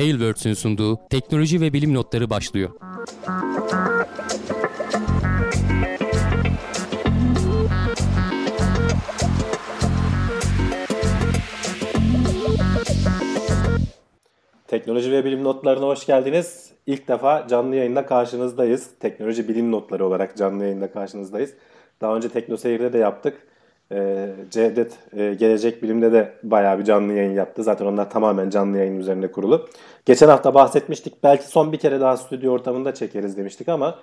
Tailwords'ün sunduğu teknoloji ve bilim notları başlıyor. Teknoloji ve bilim notlarına hoş geldiniz. İlk defa canlı yayında karşınızdayız. Teknoloji bilim notları olarak canlı yayında karşınızdayız. Daha önce Tekno Seyir'de de yaptık. Ee, Cevdet e, Gelecek Bilim'de de bayağı bir canlı yayın yaptı. Zaten onlar tamamen canlı yayın üzerine kurulu. Geçen hafta bahsetmiştik. Belki son bir kere daha stüdyo ortamında çekeriz demiştik ama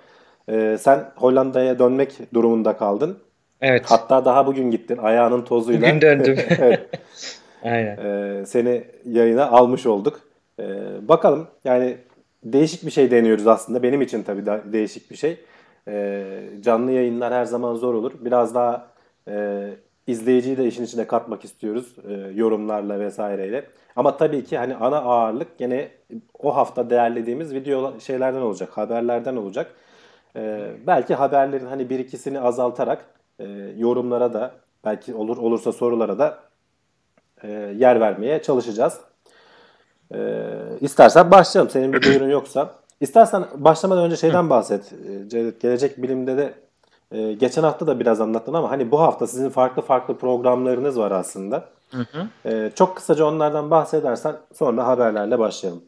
e, sen Hollanda'ya dönmek durumunda kaldın. Evet. Hatta daha bugün gittin ayağının tozuyla. Bugün döndüm. evet. Aynen. Ee, seni yayına almış olduk. Ee, bakalım yani değişik bir şey deniyoruz aslında. Benim için tabii değişik bir şey. Ee, canlı yayınlar her zaman zor olur. Biraz daha e, izleyiciyi de işin içine katmak istiyoruz e, yorumlarla vesaireyle. Ama tabii ki hani ana ağırlık gene o hafta değerlediğimiz video şeylerden olacak, haberlerden olacak. Ee, belki haberlerin hani bir ikisini azaltarak e, yorumlara da belki olur olursa sorulara da e, yer vermeye çalışacağız. E, istersen başlayalım. Senin bir duyurun yoksa. İstersen başlamadan önce şeyden bahset. E, Gelecek Bilim'de de e, geçen hafta da biraz anlattın ama hani bu hafta sizin farklı farklı programlarınız var aslında. Hı hı. E, çok kısaca onlardan bahsedersen sonra haberlerle başlayalım.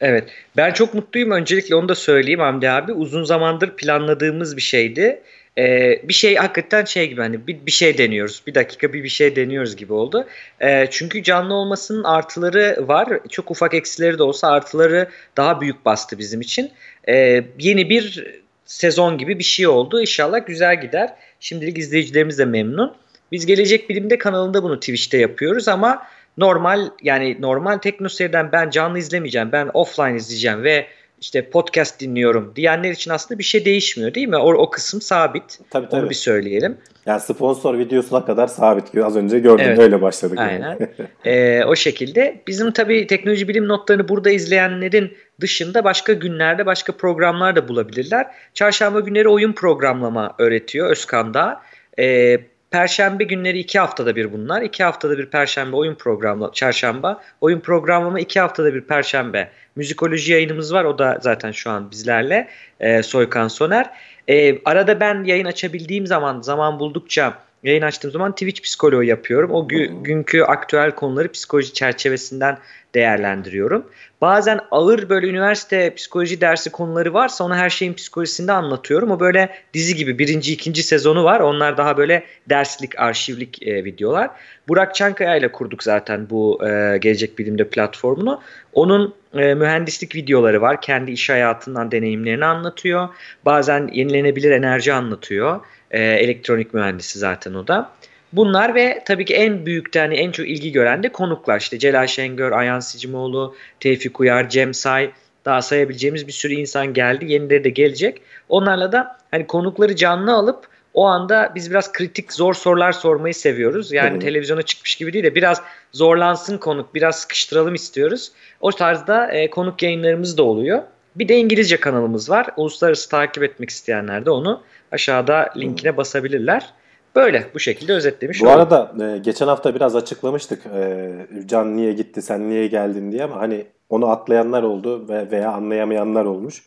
Evet. Ben çok mutluyum. Öncelikle onu da söyleyeyim Hamdi abi. Uzun zamandır planladığımız bir şeydi. Ee, bir şey hakikaten şey gibi hani bir, bir şey deniyoruz. Bir dakika bir bir şey deniyoruz gibi oldu. Ee, çünkü canlı olmasının artıları var. Çok ufak eksileri de olsa artıları daha büyük bastı bizim için. Ee, yeni bir sezon gibi bir şey oldu. İnşallah güzel gider. Şimdilik izleyicilerimiz de memnun. Biz Gelecek Bilim'de kanalında bunu Twitch'te yapıyoruz ama normal yani normal teknoseyirden ben canlı izlemeyeceğim. Ben offline izleyeceğim ve işte podcast dinliyorum diyenler için aslında bir şey değişmiyor değil mi? O, o kısım sabit. Tabii, tabii. Onu bir söyleyelim. Yani sponsor videosuna kadar sabit. Az önce gördüm evet. öyle başladık. Aynen. ee, o şekilde. Bizim tabii teknoloji bilim notlarını burada izleyenlerin dışında başka günlerde başka programlar da bulabilirler. Çarşamba günleri oyun programlama öğretiyor Özkan'da. Ee, Perşembe günleri iki haftada bir bunlar. İki haftada bir perşembe oyun programı, çarşamba. Oyun programlama iki haftada bir perşembe. Müzikoloji yayınımız var. O da zaten şu an bizlerle. E, Soykan Soner. E, arada ben yayın açabildiğim zaman, zaman buldukça yayın açtığım zaman Twitch psikoloğu yapıyorum. O gü- günkü aktüel konuları psikoloji çerçevesinden değerlendiriyorum. Bazen ağır böyle üniversite psikoloji dersi konuları varsa onu her şeyin psikolojisinde anlatıyorum. O böyle dizi gibi birinci ikinci sezonu var. Onlar daha böyle derslik arşivlik e, videolar. Burak Çankaya ile kurduk zaten bu e, Gelecek Bilim'de platformunu. Onun e, mühendislik videoları var. Kendi iş hayatından deneyimlerini anlatıyor. Bazen yenilenebilir enerji anlatıyor. E, elektronik mühendisi zaten o da. Bunlar ve tabii ki en büyük hani en çok ilgi gören de konuklar. İşte Celal Şengör, Ayhan Sicimoğlu, Tevfik Uyar, Cem Say daha sayabileceğimiz bir sürü insan geldi. Yenileri de gelecek. Onlarla da hani konukları canlı alıp o anda biz biraz kritik zor sorular sormayı seviyoruz. Yani Hı-hı. televizyona çıkmış gibi değil de biraz zorlansın konuk, biraz sıkıştıralım istiyoruz. O tarzda e, konuk yayınlarımız da oluyor. Bir de İngilizce kanalımız var. Uluslararası takip etmek isteyenler de onu aşağıda linkine basabilirler. Böyle bu şekilde özetlemiş Bu oldum. arada e, geçen hafta biraz açıklamıştık e, Can niye gitti sen niye geldin diye ama hani onu atlayanlar oldu ve veya anlayamayanlar olmuş.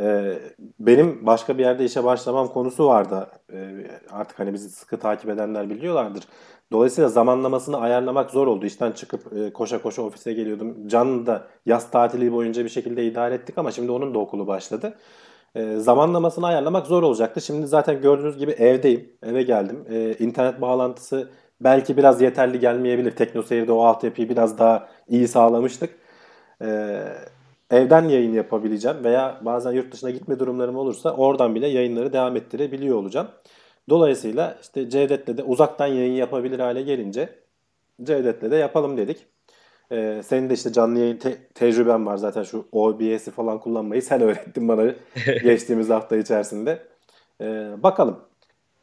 E, benim başka bir yerde işe başlamam konusu vardı. E, artık hani bizi sıkı takip edenler biliyorlardır. Dolayısıyla zamanlamasını ayarlamak zor oldu. İşten çıkıp e, koşa koşa ofise geliyordum. Can da yaz tatili boyunca bir şekilde idare ettik ama şimdi onun da okulu başladı e, zamanlamasını ayarlamak zor olacaktı. Şimdi zaten gördüğünüz gibi evdeyim. Eve geldim. E, internet bağlantısı belki biraz yeterli gelmeyebilir. TeknoSeyir'de o altyapıyı biraz daha iyi sağlamıştık. E, evden yayın yapabileceğim veya bazen yurt dışına gitme durumlarım olursa oradan bile yayınları devam ettirebiliyor olacağım. Dolayısıyla işte Cevdet'le de uzaktan yayın yapabilir hale gelince Cevdet'le de yapalım dedik. Ee, senin de işte canlı yayın te- tecrüben var zaten şu OBS'i falan kullanmayı sen öğrettin bana geçtiğimiz hafta içerisinde. Ee, bakalım.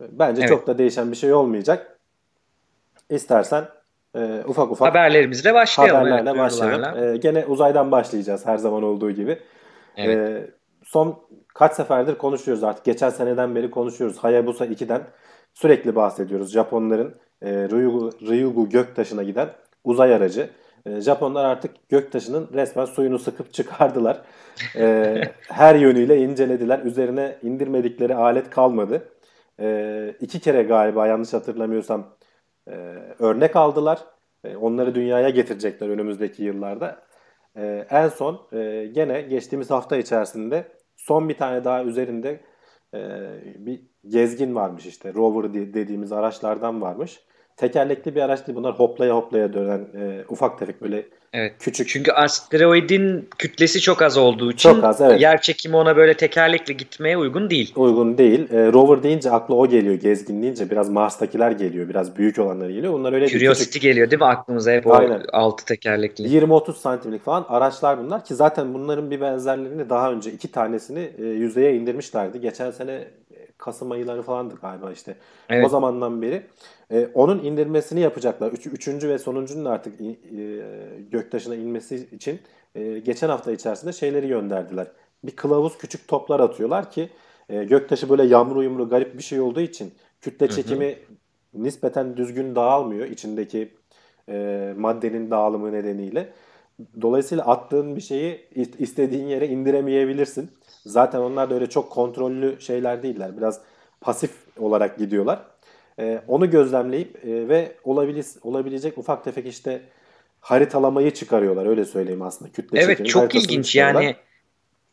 Bence evet. çok da değişen bir şey olmayacak. İstersen e, ufak ufak haberlerimizle başlayalım. Haberlerle evet, başlayalım. Ee, gene uzaydan başlayacağız her zaman olduğu gibi. Evet. Ee, son kaç seferdir konuşuyoruz artık. Geçen seneden beri konuşuyoruz. Hayabusa 2'den sürekli bahsediyoruz. Japonların e, Ryugu, Ryugu göktaşına giden uzay aracı. E, Japonlar artık göktaşının resmen suyunu sıkıp çıkardılar. E, her yönüyle incelediler. Üzerine indirmedikleri alet kalmadı. E, iki kere galiba yanlış hatırlamıyorsam e, örnek aldılar. Onları dünyaya getirecekler önümüzdeki yıllarda. En son e, gene geçtiğimiz hafta içerisinde son bir tane daha üzerinde e, bir gezgin varmış işte. Rover dediğimiz araçlardan varmış. Tekerlekli bir araç değil. Bunlar hoplaya hoplaya dönen e, ufak tefek böyle Evet. Küçük. Çünkü asteroidin kütlesi çok az olduğu için çok az, evet. yer çekimi ona böyle tekerlekle gitmeye uygun değil. Uygun değil. E, rover deyince akla o geliyor. Gezgin deyince biraz Mars'takiler geliyor. Biraz büyük olanlar geliyor. Onlar öyle Curiosity küçük... geliyor değil mi aklımıza hep Aynen. o altı tekerlekli. 20-30 santimlik falan araçlar bunlar ki zaten bunların bir benzerlerini daha önce iki tanesini e, yüzeye indirmişlerdi. Geçen sene Kasım ayları falandı galiba işte. Evet. O zamandan beri e, onun indirmesini yapacaklar. Üç, üçüncü ve sonuncunun artık e, göktaşına inmesi için e, geçen hafta içerisinde şeyleri gönderdiler. Bir kılavuz küçük toplar atıyorlar ki e, göktaşı böyle yağmur yumru garip bir şey olduğu için kütle çekimi hı hı. nispeten düzgün dağılmıyor içindeki e, maddenin dağılımı nedeniyle. Dolayısıyla attığın bir şeyi istediğin yere indiremeyebilirsin. Zaten onlar da öyle çok kontrollü şeyler değiller. Biraz pasif olarak gidiyorlar. E, onu gözlemleyip e, ve olabilir, olabilecek ufak tefek işte haritalamayı çıkarıyorlar öyle söyleyeyim aslında. Kütle evet çok ilginç yani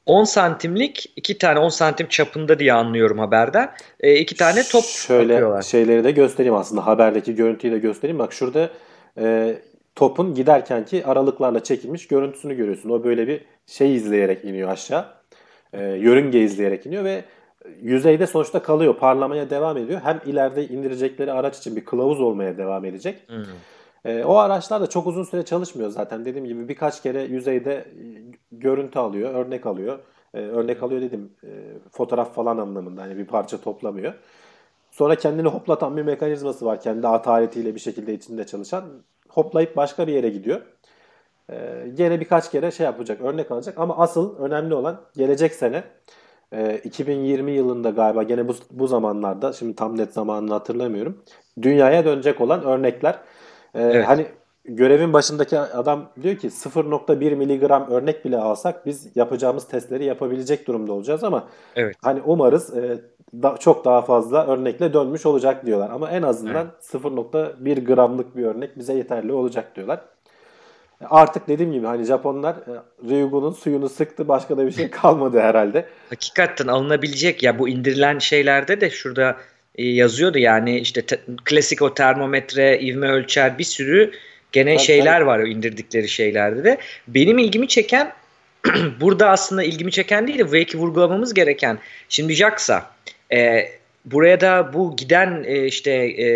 10 santimlik iki tane 10 santim çapında diye anlıyorum haberden. E, iki tane top Şöyle atıyorlar. şeyleri de göstereyim aslında haberdeki görüntüyü de göstereyim. Bak şurada e, topun giderken ki aralıklarla çekilmiş görüntüsünü görüyorsun. O böyle bir şey izleyerek iniyor aşağı. E, yörünge izleyerek iniyor ve yüzeyde sonuçta kalıyor. Parlamaya devam ediyor. Hem ileride indirecekleri araç için bir kılavuz olmaya devam edecek. Hmm. E, o araçlar da çok uzun süre çalışmıyor zaten. Dediğim gibi birkaç kere yüzeyde görüntü alıyor, örnek alıyor. E, örnek alıyor dedim e, fotoğraf falan anlamında hani bir parça toplamıyor. Sonra kendini hoplatan bir mekanizması var. Kendi ataletiyle bir şekilde içinde çalışan. Hoplayıp başka bir yere gidiyor. E, gene birkaç kere şey yapacak, örnek alacak. Ama asıl önemli olan gelecek sene e, 2020 yılında galiba gene bu, bu zamanlarda şimdi tam net zamanını hatırlamıyorum. Dünyaya dönecek olan örnekler. Ee, evet. Hani görevin başındaki adam diyor ki 0.1 miligram örnek bile alsak biz yapacağımız testleri yapabilecek durumda olacağız ama evet. hani umarız e, da, çok daha fazla örnekle dönmüş olacak diyorlar. Ama en azından evet. 0.1 gramlık bir örnek bize yeterli olacak diyorlar. Artık dediğim gibi hani Japonlar e, Ryugu'nun suyunu sıktı başka da bir şey kalmadı herhalde. Hakikaten alınabilecek ya bu indirilen şeylerde de şurada e, yazıyordu yani işte te, klasik o termometre, ivme ölçer bir sürü gene tabii, şeyler tabii. var o indirdikleri şeylerde de. Benim ilgimi çeken burada aslında ilgimi çeken değil de belki vurgulamamız gereken şimdi JAXA e, buraya da bu giden e, işte e,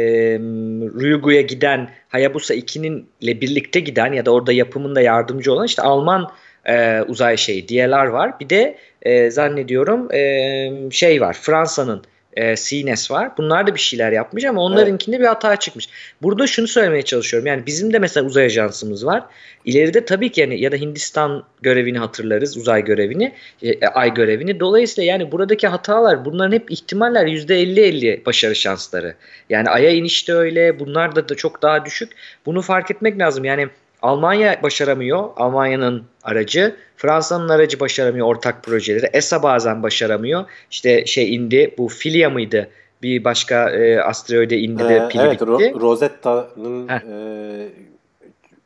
Ryugu'ya giden Hayabusa 2'nin ile birlikte giden ya da orada yapımında yardımcı olan işte Alman e, uzay şeyi DLR var. Bir de e, zannediyorum e, şey var Fransa'nın e, CNES var. Bunlar da bir şeyler yapmış ama onlarınkinde evet. bir hata çıkmış. Burada şunu söylemeye çalışıyorum. Yani bizim de mesela uzay ajansımız var. İleride tabii ki yani ya da Hindistan görevini hatırlarız. Uzay görevini, e, ay görevini. Dolayısıyla yani buradaki hatalar bunların hep ihtimaller %50-50 başarı şansları. Yani aya inişte öyle. Bunlar da, da çok daha düşük. Bunu fark etmek lazım. Yani Almanya başaramıyor. Almanya'nın aracı. Fransa'nın aracı başaramıyor ortak projeleri. ESA bazen başaramıyor. İşte şey indi bu Filia mıydı? Bir başka e, asteroide indi de ee, pili evet, bitti. Ro- Rosetta'nın e,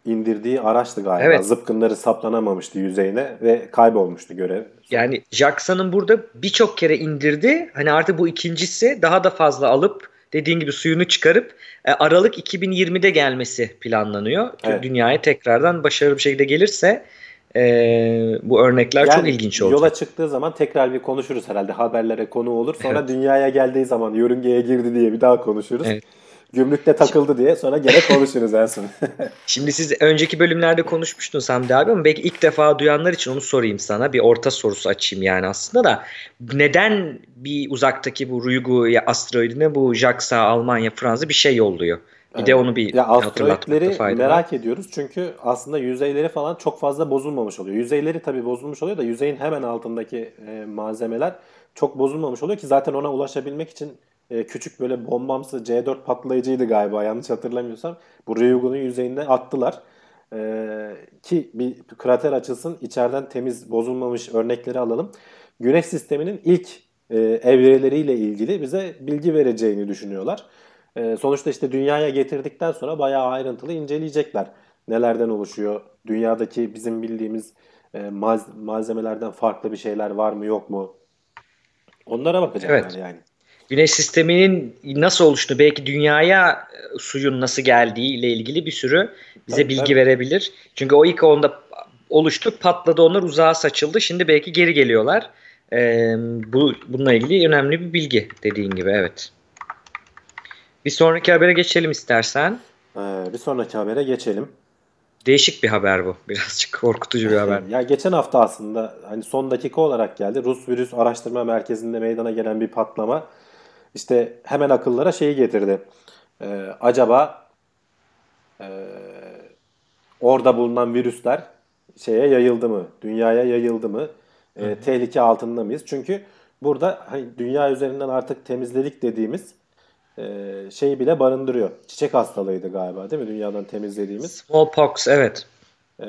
indirdiği araçtı galiba. Evet. Zıpkınları saplanamamıştı yüzeyine ve kaybolmuştu görev. Yani JAXA'nın burada birçok kere indirdi. Hani artık bu ikincisi daha da fazla alıp dediğin gibi suyunu çıkarıp e, Aralık 2020'de gelmesi planlanıyor. Evet. Dünyaya tekrardan başarılı bir şekilde gelirse e, bu örnekler yani çok ilginç olacak. Yola çıktığı zaman tekrar bir konuşuruz herhalde. Haberlere konu olur. Sonra evet. dünyaya geldiği zaman yörüngeye girdi diye bir daha konuşuruz. Evet. Gümrükte takıldı diye sonra gene konuşuruz en son. Şimdi siz önceki bölümlerde konuşmuştun Hamdi abi ama belki ilk defa duyanlar için onu sorayım sana. Bir orta sorusu açayım yani aslında da. Neden bir uzaktaki bu Ryugu asteroidine bu JAXA, Almanya, Fransa bir şey yolluyor? Bir evet. de onu bir ya hatırlatmakta fayda merak var. ediyoruz çünkü aslında yüzeyleri falan çok fazla bozulmamış oluyor. Yüzeyleri tabii bozulmuş oluyor da yüzeyin hemen altındaki e, malzemeler çok bozulmamış oluyor ki zaten ona ulaşabilmek için e, küçük böyle bombamsı C4 patlayıcıydı galiba yanlış hatırlamıyorsam. Bu Ryugu'nun yüzeyinde attılar. E, Ee, ki bir krater açılsın içeriden temiz bozulmamış örnekleri alalım. Güneş sisteminin ilk e, evreleriyle ilgili bize bilgi vereceğini düşünüyorlar. E, sonuçta işte dünyaya getirdikten sonra bayağı ayrıntılı inceleyecekler. Nelerden oluşuyor? Dünyadaki bizim bildiğimiz e, malzemelerden farklı bir şeyler var mı yok mu? Onlara bakacaklar Evet. yani. Güneş sisteminin nasıl oluştuğu, belki dünyaya e, suyun nasıl geldiği ile ilgili bir sürü bize Tabii, bilgi tabii. verebilir. Çünkü o ilk onda oluştu, patladı, onlar uzağa saçıldı. Şimdi belki geri geliyorlar. Ee, bu bununla ilgili önemli bir bilgi dediğin gibi evet. Bir sonraki habere geçelim istersen. Ee, bir sonraki habere geçelim. Değişik bir haber bu. Birazcık korkutucu bir haber. Ya geçen hafta aslında hani son dakika olarak geldi. Rus Virüs Araştırma Merkezi'nde meydana gelen bir patlama işte hemen akıllara şeyi getirdi. Ee, acaba e, orada bulunan virüsler şeye yayıldı mı? Dünyaya yayıldı mı? Ee, tehlike altında mıyız? Çünkü burada hani dünya üzerinden artık temizledik dediğimiz e, şeyi bile barındırıyor. Çiçek hastalığıydı galiba değil mi? Dünyadan temizlediğimiz. Smallpox evet. Ee,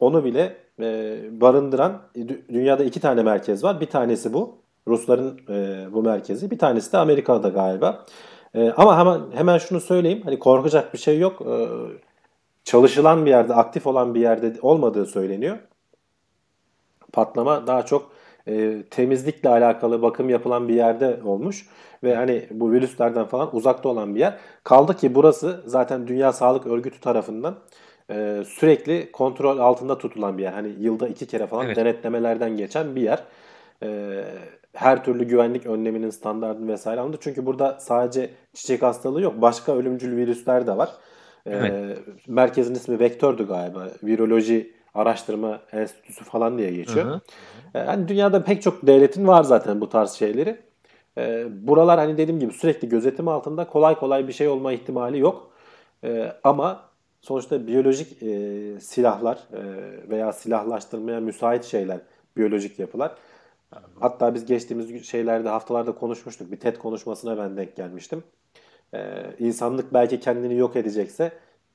onu bile e, barındıran e, dü- dünyada iki tane merkez var. Bir tanesi bu. Rusların e, bu merkezi. Bir tanesi de Amerika'da galiba. E, ama hemen hemen şunu söyleyeyim. Hani korkacak bir şey yok. E, çalışılan bir yerde, aktif olan bir yerde olmadığı söyleniyor. Patlama daha çok e, temizlikle alakalı bakım yapılan bir yerde olmuş ve hani bu virüslerden falan uzakta olan bir yer. Kaldı ki burası zaten Dünya Sağlık Örgütü tarafından e, sürekli kontrol altında tutulan bir yer. Hani yılda iki kere falan Evet. denetlemelerden geçen bir yer. E, her türlü güvenlik önleminin standartını vesaire alındı. Çünkü burada sadece çiçek hastalığı yok. Başka ölümcül virüsler de var. E, Evet. merkezin ismi Vektör'dü galiba. Viroloji Araştırma Enstitüsü falan diye geçiyor. Hı hı. E, Hani dünyada pek çok devletin var zaten bu tarz şeyleri. E, buralar hani dediğim gibi sürekli gözetim altında kolay kolay bir şey olma ihtimali yok. E, ama sonuçta biyolojik e, silahlar e, veya silahlaştırmaya müsait şeyler, biyolojik yapılar. Hatta biz geçtiğimiz şeylerde haftalarda konuşmuştuk. Bir TED konuşmasına ben denk gelmiştim. E, insanlık belki kendini yok edecekse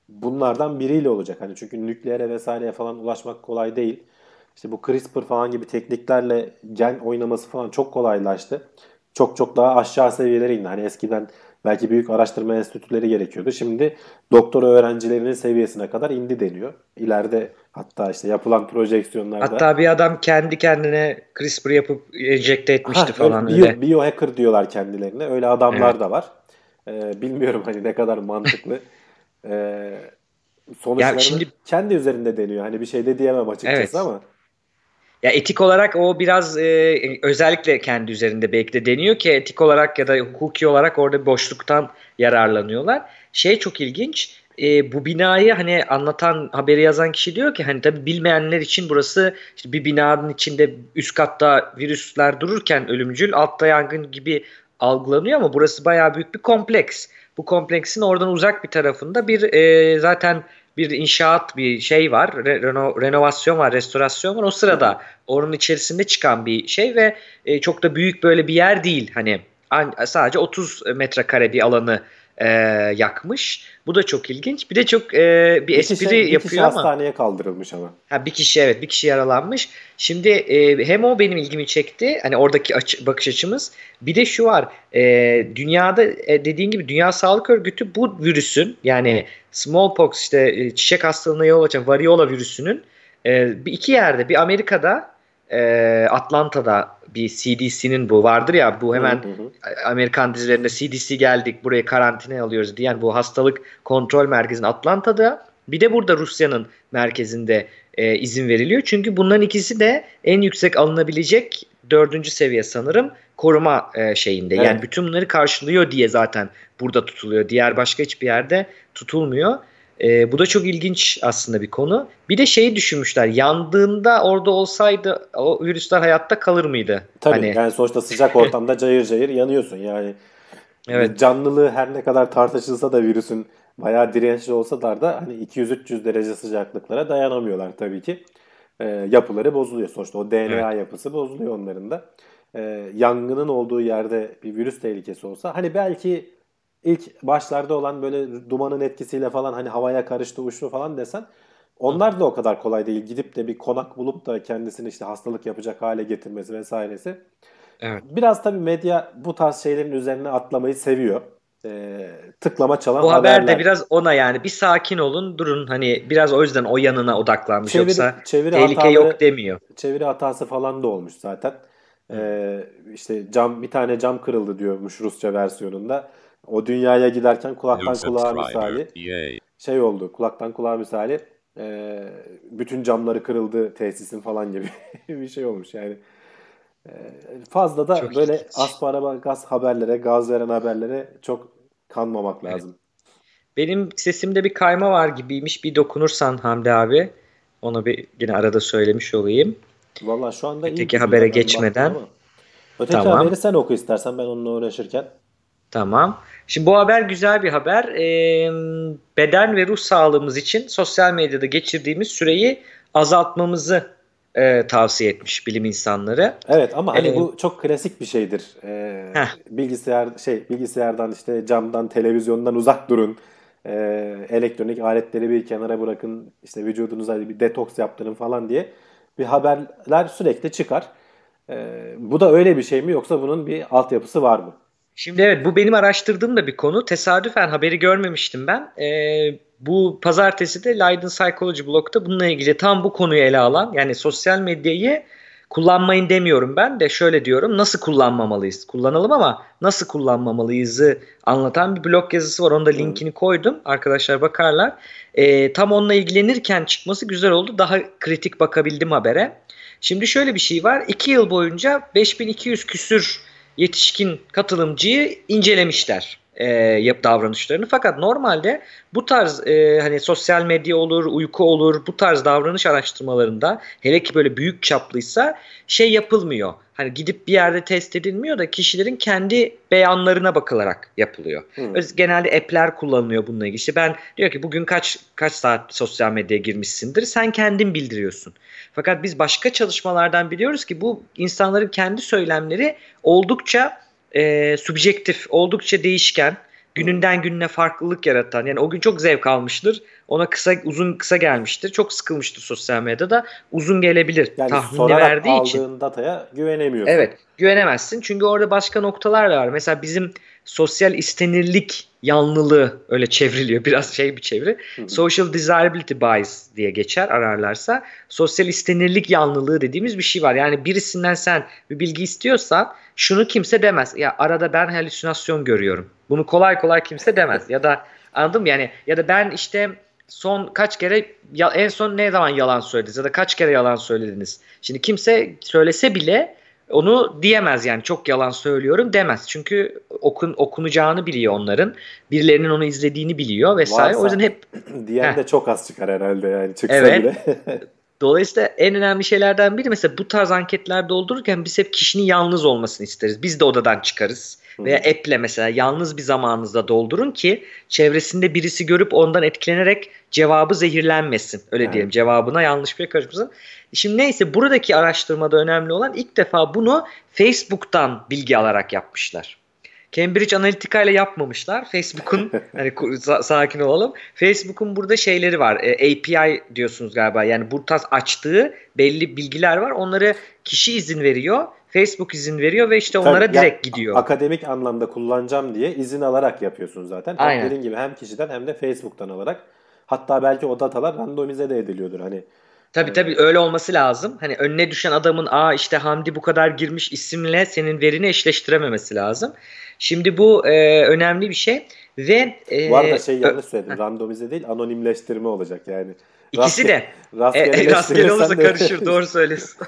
bunlardan biriyle olacak. Hani çünkü nükleere vesaireye falan ulaşmak kolay değil. İşte bu CRISPR falan gibi tekniklerle gen oynaması falan çok kolaylaştı. Çok çok daha aşağı seviyelere indi. Hani eskiden belki büyük araştırma enstitüleri gerekiyordu. Şimdi doktora öğrencilerinin seviyesine kadar indi deniyor. İleride hatta işte yapılan projeksiyonlarda Hatta bir adam kendi kendine CRISPR yapıp enjekte etmişti Ha, falan öyle öyle. bio- biohacker diyorlar kendilerine. Öyle adamlar Evet. da var. Ee, bilmiyorum hani ne kadar mantıklı. Ee, sonuçlarını şimdi- kendi üzerinde deniyor. Hani bir şey de diyemem açıkçası Evet. ama. Ya etik olarak o biraz e, özellikle kendi üzerinde belki de deniyor ki etik olarak ya da hukuki olarak orada boşluktan yararlanıyorlar. Şey çok ilginç. e, bu binayı hani anlatan haberi yazan kişi diyor ki hani tabii bilmeyenler için burası işte bir binanın içinde üst katta virüsler dururken ölümcül altta yangın gibi algılanıyor ama burası bayağı büyük bir kompleks. Bu kompleksin oradan uzak bir tarafında bir e, zaten bir inşaat bir şey var. Re- reno- renovasyon var, restorasyon var. O sırada onun içerisinde çıkan bir şey ve e, çok da büyük böyle bir yer değil. Hani an- sadece 30 metrekare bir alanı e, yakmış. Bu da çok ilginç. Bir de çok e, bir, espri kişi, bir kişi yapıyor ama hastaneye kaldırılmış ama. ha, bir kişi evet bir kişi yaralanmış. Şimdi e, hem o benim ilgimi çekti. Hani oradaki açı- bakış açımız. Bir de şu var. E, dünyada e, dediğin gibi Dünya Sağlık Örgütü bu virüsün yani smallpox işte e, çiçek hastalığına yol açan variola virüsünün e, bir iki yerde bir Amerika'da e, Atlanta'da bir CDC'nin bu vardır ya bu hemen Hı hı. Amerikan dizilerinde CDC geldik buraya karantinaya alıyoruz diyen bu hastalık kontrol merkezinin Atlanta'da bir de burada Rusya'nın merkezinde e, izin veriliyor. Çünkü bunların ikisi de en yüksek alınabilecek dördüncü seviye sanırım koruma e, şeyinde. Evet. Yani bütün bunları karşılıyor diye zaten burada tutuluyor. Diğer başka hiçbir yerde tutulmuyor. E, bu da çok ilginç aslında bir konu. Bir de şeyi düşünmüşler. Yandığında orada olsaydı o virüsler hayatta kalır mıydı? Tabii Hani- yani sonuçta sıcak ortamda cayır cayır yanıyorsun. Yani Evet. canlılığı her ne kadar tartışılsa da virüsün bayağı dirençli olsalar da hani 200-300 derece sıcaklıklara dayanamıyorlar tabii ki. Ee, yapıları bozuluyor. Sonuçta o DNA yapısı bozuluyor onların da. Ee, yangının olduğu yerde bir virüs tehlikesi olsa hani belki ilk başlarda olan böyle dumanın etkisiyle falan hani havaya karıştı uçtu falan desen onlar da o kadar kolay değil. Gidip de bir konak bulup da kendisini işte hastalık yapacak hale getirmesi vesairesi. Evet. Biraz tabii medya bu tarz şeylerin üzerine atlamayı seviyor. Ee, tıklama çalan Bu haber haberler. de biraz ona yani bir sakin olun durun hani biraz o yüzden o yanına odaklanmış Çeviri- yoksa çeviri tehlike hataları- yok demiyor. çeviri hatası falan da olmuş zaten. Ee, işte cam bir tane cam kırıldı diyormuş Rusça versiyonunda. O dünyaya giderken kulaktan kulağa misali şey oldu. Kulaktan kulağa misali e, bütün camları kırıldı tesisin falan gibi bir şey olmuş yani. E, fazla da Çok böyle ilginç. aspara gaz haberlere, gaz veren haberlere çok kanmamak lazım. Benim sesimde bir kayma var gibiymiş. Bir dokunursan Hamdi abi. Onu bir yine arada söylemiş olayım. Vallahi şu anda iyi Öteki habere geçmeden. Öteki Tamam. haberi sen oku istersen ben onunla uğraşırken. Tamam. Şimdi bu haber güzel bir haber. Ee, beden ve ruh sağlığımız için sosyal medyada geçirdiğimiz süreyi azaltmamızı e, tavsiye etmiş bilim insanları. Evet ama hani Ee, bu çok klasik bir şeydir. Heh. bilgisayar şey bilgisayardan işte camdan televizyondan uzak durun. Ee, elektronik aletleri bir kenara bırakın. işte vücudunuza bir detoks yaptırın falan diye bir haberler sürekli çıkar. Ee, bu da öyle bir şey mi yoksa bunun bir altyapısı var mı? Şimdi evet bu benim araştırdığım da bir konu. Tesadüfen haberi görmemiştim ben. Ee, bu pazartesi de Leiden Psychology blog'da bununla ilgili tam bu konuyu ele alan yani sosyal medyayı kullanmayın demiyorum ben de şöyle diyorum nasıl kullanmamalıyız? Kullanalım ama nasıl kullanmamalıyızı anlatan bir blog yazısı var. Onun da linkini koydum. Arkadaşlar bakarlar. Ee, tam onunla ilgilenirken çıkması güzel oldu. Daha kritik bakabildim habere. Şimdi şöyle bir şey var. 2 yıl boyunca 5200 küsür yetişkin katılımcıyı incelemişler e, yap davranışlarını. Fakat normalde bu tarz e, hani sosyal medya olur, uyku olur, bu tarz davranış araştırmalarında hele ki böyle büyük çaplıysa şey yapılmıyor. Hani gidip bir yerde test edilmiyor da kişilerin kendi beyanlarına bakılarak yapılıyor. Hı. Öz- Genelde app'ler kullanılıyor bununla ilgili. İşte ben diyor ki bugün kaç kaç saat sosyal medyaya girmişsindir. Sen kendin bildiriyorsun. Fakat biz başka çalışmalardan biliyoruz ki bu insanların kendi söylemleri oldukça e, subjektif, oldukça değişken, gününden gününe farklılık yaratan. Yani o gün çok zevk almıştır. Ona kısa uzun kısa gelmiştir. Çok sıkılmıştır sosyal medyada. Uzun gelebilir. Yani tahmini verdiği aldığın için. dataya güvenemiyorsun. Evet, güvenemezsin. Çünkü orada başka noktalar da var. Mesela bizim sosyal istenirlik yanlılığı öyle çevriliyor. Biraz şey bir çeviri. Social desirability bias diye geçer ararlarsa. Sosyal istenirlik yanlılığı dediğimiz bir şey var. Yani birisinden sen bir bilgi istiyorsan şunu kimse demez. Ya arada ben halüsinasyon görüyorum. Bunu kolay kolay kimse demez. Ya da anladın mı? Yani ya da ben işte son kaç kere ya, en son ne zaman yalan söylediniz ya da kaç kere yalan söylediniz. Şimdi kimse söylese bile onu diyemez yani çok yalan söylüyorum demez. Çünkü okun okunacağını biliyor onların. Birilerinin onu izlediğini biliyor vesaire. Varsa- O yüzden hep Diyen Heh. de çok az çıkar herhalde yani çıksa Evet. bile. Dolayısıyla en önemli şeylerden biri mesela bu tarz anketler doldururken biz hep kişinin yalnız olmasını isteriz. Biz de odadan çıkarız. Veya app'le mesela yalnız bir zamanınızda doldurun ki çevresinde birisi görüp ondan etkilenerek cevabı zehirlenmesin. Öyle Evet. diyelim cevabına yanlış bir karışmasın. Şimdi neyse buradaki araştırmada önemli olan ilk defa bunu Facebook'tan bilgi alarak yapmışlar. Cambridge Analytica ile yapmamışlar. Facebook'un hani sakin olalım. Facebook'un burada şeyleri var. E, API diyorsunuz galiba. Yani bu tarz açtığı belli bilgiler var. Onları kişi izin veriyor. Facebook izin veriyor ve işte onlara Tabii, ya- direkt gidiyor. Akademik anlamda kullanacağım diye izin alarak yapıyorsun zaten. Hem Aynen. Dediğin gibi hem kişiden hem de Facebook'tan alarak. Hatta belki o datalar randomize de ediliyordur. Hani Tabii tabii öyle olması lazım. Hani önüne düşen adamın aa işte Hamdi bu kadar girmiş isimle senin verini eşleştirememesi lazım. Şimdi bu e, önemli bir şey ve e, bu arada şey yanlış söyledim. Randomize değil anonimleştirme olacak yani. ikisi de E, Rastgele, e, rastgele olursa de- karışır. Doğru söylüyorsun.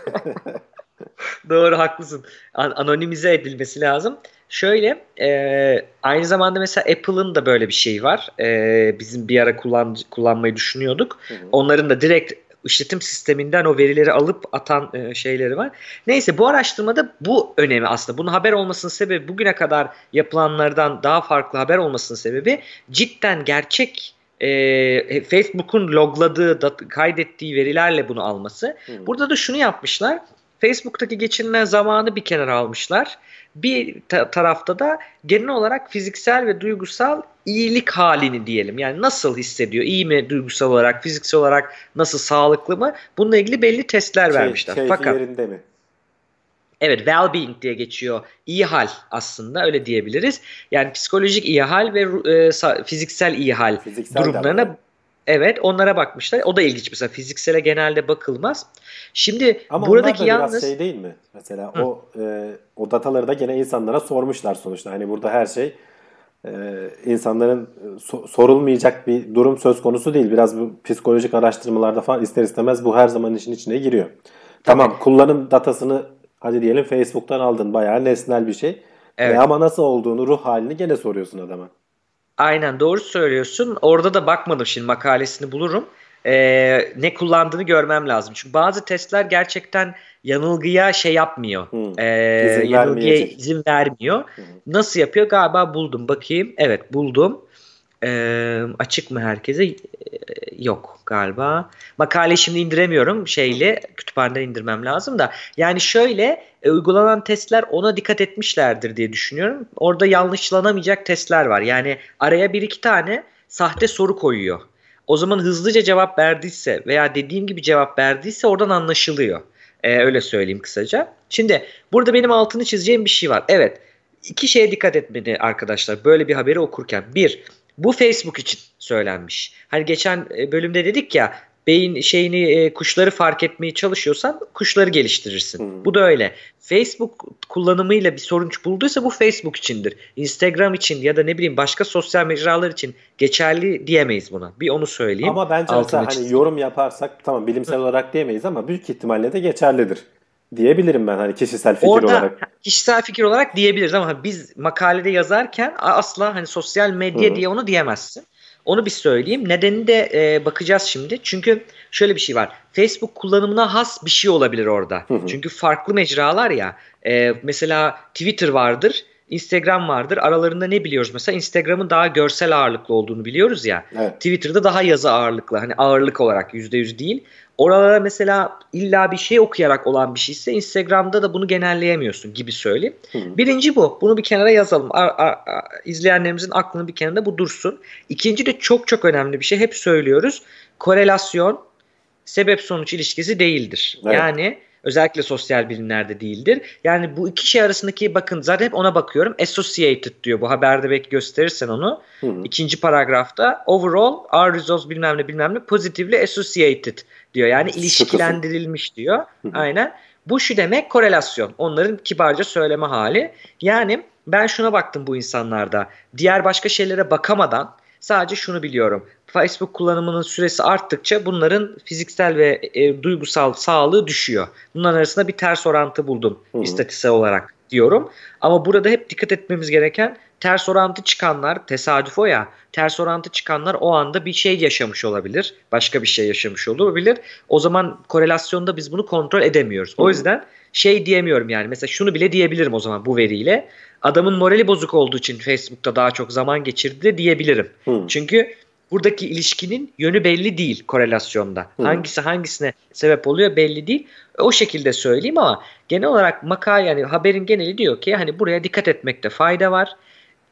Doğru haklısın. An- anonimize edilmesi lazım. Şöyle e, aynı zamanda mesela Apple'ın da böyle bir şey var. E, bizim bir ara kullan, kullanmayı düşünüyorduk. Hı hı. Onların da direkt işletim sisteminden o verileri alıp atan e, şeyleri var. Neyse bu araştırmada bu önemi aslında. Bunun haber olmasının sebebi bugüne kadar yapılanlardan daha farklı haber olmasının sebebi cidden gerçek e, Facebook'un logladığı, kaydettiği verilerle bunu alması. Hı. Burada da şunu yapmışlar. Facebook'taki geçirilen zamanı bir kenara almışlar. Bir ta- tarafta da genel olarak fiziksel ve duygusal iyilik halini diyelim. Yani nasıl hissediyor? İyi mi duygusal olarak, fiziksel olarak nasıl sağlıklı mı? Bununla ilgili belli testler Key- vermişler. keyfi Fakat yerinde mi? Evet well-being diye geçiyor. İyi hal aslında öyle diyebiliriz. Yani psikolojik iyi hal ve e, fiziksel iyi hal Fiziksel de durumlarına var. Evet onlara bakmışlar. O da ilginç mesela fiziksele genelde bakılmaz. Şimdi Ama buradaki da yalnız biraz şey değil mi? Mesela Hı. o e, o dataları da gene insanlara sormuşlar sonuçta. Hani burada her şey e, insanların e, so- sorulmayacak bir durum söz konusu değil. Biraz bu psikolojik araştırmalarda falan ister istemez bu her zaman işin içine giriyor. Tamam kullanım datasını hadi diyelim Facebook'tan aldın bayağı nesnel bir şey. Evet. E, ama nasıl olduğunu, ruh halini gene soruyorsun adama. Aynen doğru söylüyorsun. Orada da bakmadım şimdi makalesini bulurum. Ee, ne kullandığını görmem lazım. Çünkü bazı testler gerçekten yanılgıya şey yapmıyor. Hı. Ee, İzin yanılgıya vermeyecek. izin vermiyor. Hı. Nasıl yapıyor? Galiba buldum. Bakayım. Evet buldum. Ee, açık mı herkese? Ee, yok galiba. Makale şimdi indiremiyorum şeyle kütüphaneden indirmem lazım da. Yani şöyle e, uygulanan testler ona dikkat etmişlerdir diye düşünüyorum. Orada yanlışlanamayacak testler var. Yani araya bir iki tane sahte soru koyuyor. O zaman hızlıca cevap verdiyse veya dediğim gibi cevap verdiyse oradan anlaşılıyor. Ee, öyle söyleyeyim kısaca. Şimdi burada benim altını çizeceğim bir şey var. Evet iki şeye dikkat etmeli arkadaşlar böyle bir haberi okurken. Bir, bu Facebook için söylenmiş. Hani geçen e, bölümde dedik ya beyin şeyini e, kuşları fark etmeye çalışıyorsan kuşları geliştirirsin. Hmm. Bu da öyle. Facebook kullanımıyla bir sorun bulduysa bu Facebook içindir. Instagram için ya da ne bileyim başka sosyal mecralar için geçerli diyemeyiz buna. Bir onu söyleyeyim. Ama bence mesela hani yorum yaparsak tamam bilimsel olarak diyemeyiz ama büyük ihtimalle de geçerlidir. Diyebilirim ben hani kişisel fikir Orada olarak. kişisel fikir olarak diyebiliriz ama biz makalede yazarken asla hani sosyal medya Hı hı. diye onu diyemezsin. Onu bir söyleyeyim. Nedeni de e, bakacağız şimdi. Çünkü şöyle bir şey var. Facebook kullanımına has bir şey olabilir orada. Hı hı. Çünkü farklı mecralar ya. E, mesela Twitter vardır. Instagram vardır. Aralarında ne biliyoruz? Mesela Instagram'ın daha görsel ağırlıklı olduğunu biliyoruz ya. Evet. Twitter'da daha yazı ağırlıklı. Hani ağırlık olarak %100 değil. Oralara mesela illa bir şey okuyarak olan bir şeyse Instagram'da da bunu genelleyemiyorsun gibi söyleyeyim. Hı. Birinci bu. Bunu bir kenara yazalım. Ar- ar- ar- izleyenlerimizin aklının bir kenarında bu dursun. İkinci de çok çok önemli bir şey. Hep söylüyoruz. Korelasyon sebep sonuç ilişkisi değildir. Evet. Yani özellikle sosyal bilimlerde değildir. Yani bu iki şey arasındaki bakın zaten hep ona bakıyorum. Associated diyor bu haberde belki gösterirsen onu. Hı hı. İkinci paragrafta overall our results bilmem ne bilmem ne positively associated diyor. Yani ilişkilendirilmiş diyor. Hı hı. Aynen. Bu şu demek korelasyon. Onların kibarca söyleme hali. Yani ben şuna baktım bu insanlarda. Diğer başka şeylere bakamadan sadece şunu biliyorum. Facebook kullanımının süresi arttıkça bunların fiziksel ve e, duygusal sağlığı düşüyor. Bunların arasında bir ters orantı buldum Hı hı. istatistiksel olarak diyorum. Ama burada hep dikkat etmemiz gereken ters orantı çıkanlar tesadüf o ya. Ters orantı çıkanlar o anda bir şey yaşamış olabilir. Başka bir şey yaşamış olabilir. O zaman korelasyonda biz bunu kontrol edemiyoruz. O yüzden şey diyemiyorum yani. Mesela şunu bile diyebilirim o zaman bu veriyle. Adamın morali bozuk olduğu için Facebook'ta daha çok zaman geçirdi de diyebilirim. Hı. Çünkü buradaki ilişkinin yönü belli değil korelasyonda. Hı. Hangisi hangisine sebep oluyor belli değil. O şekilde söyleyeyim ama genel olarak makale yani haberin geneli diyor ki hani buraya dikkat etmekte fayda var.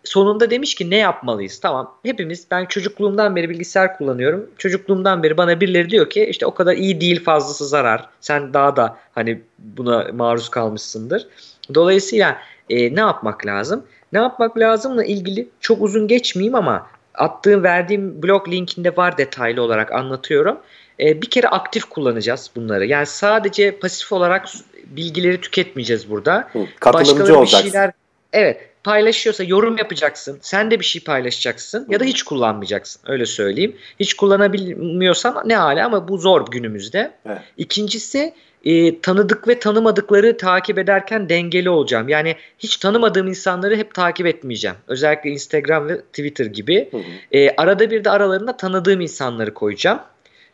Sonunda demiş ki ne yapmalıyız? Tamam hepimiz ben çocukluğumdan beri bilgisayar kullanıyorum. Çocukluğumdan beri bana birileri diyor ki işte o kadar iyi değil fazlası zarar. Sen daha da hani buna maruz kalmışsındır. Dolayısıyla e, ne yapmak lazım? Ne yapmak lazımla ilgili çok uzun geçmeyeyim ama attığım verdiğim blog linkinde var detaylı olarak anlatıyorum. E, bir kere aktif kullanacağız bunları. Yani sadece pasif olarak bilgileri tüketmeyeceğiz burada. Hı. Katılımcı Başkaları bir olacaksın. şeyler evet paylaşıyorsa yorum yapacaksın. Sen de bir şey paylaşacaksın ya da hiç kullanmayacaksın. Öyle söyleyeyim. Hiç kullanabilmiyorsan ne hala ama bu zor günümüzde. Evet. İkincisi e, tanıdık ve tanımadıkları takip ederken dengeli olacağım. Yani hiç tanımadığım insanları hep takip etmeyeceğim. Özellikle Instagram ve Twitter gibi. Hı hı. E, arada bir de aralarında tanıdığım insanları koyacağım.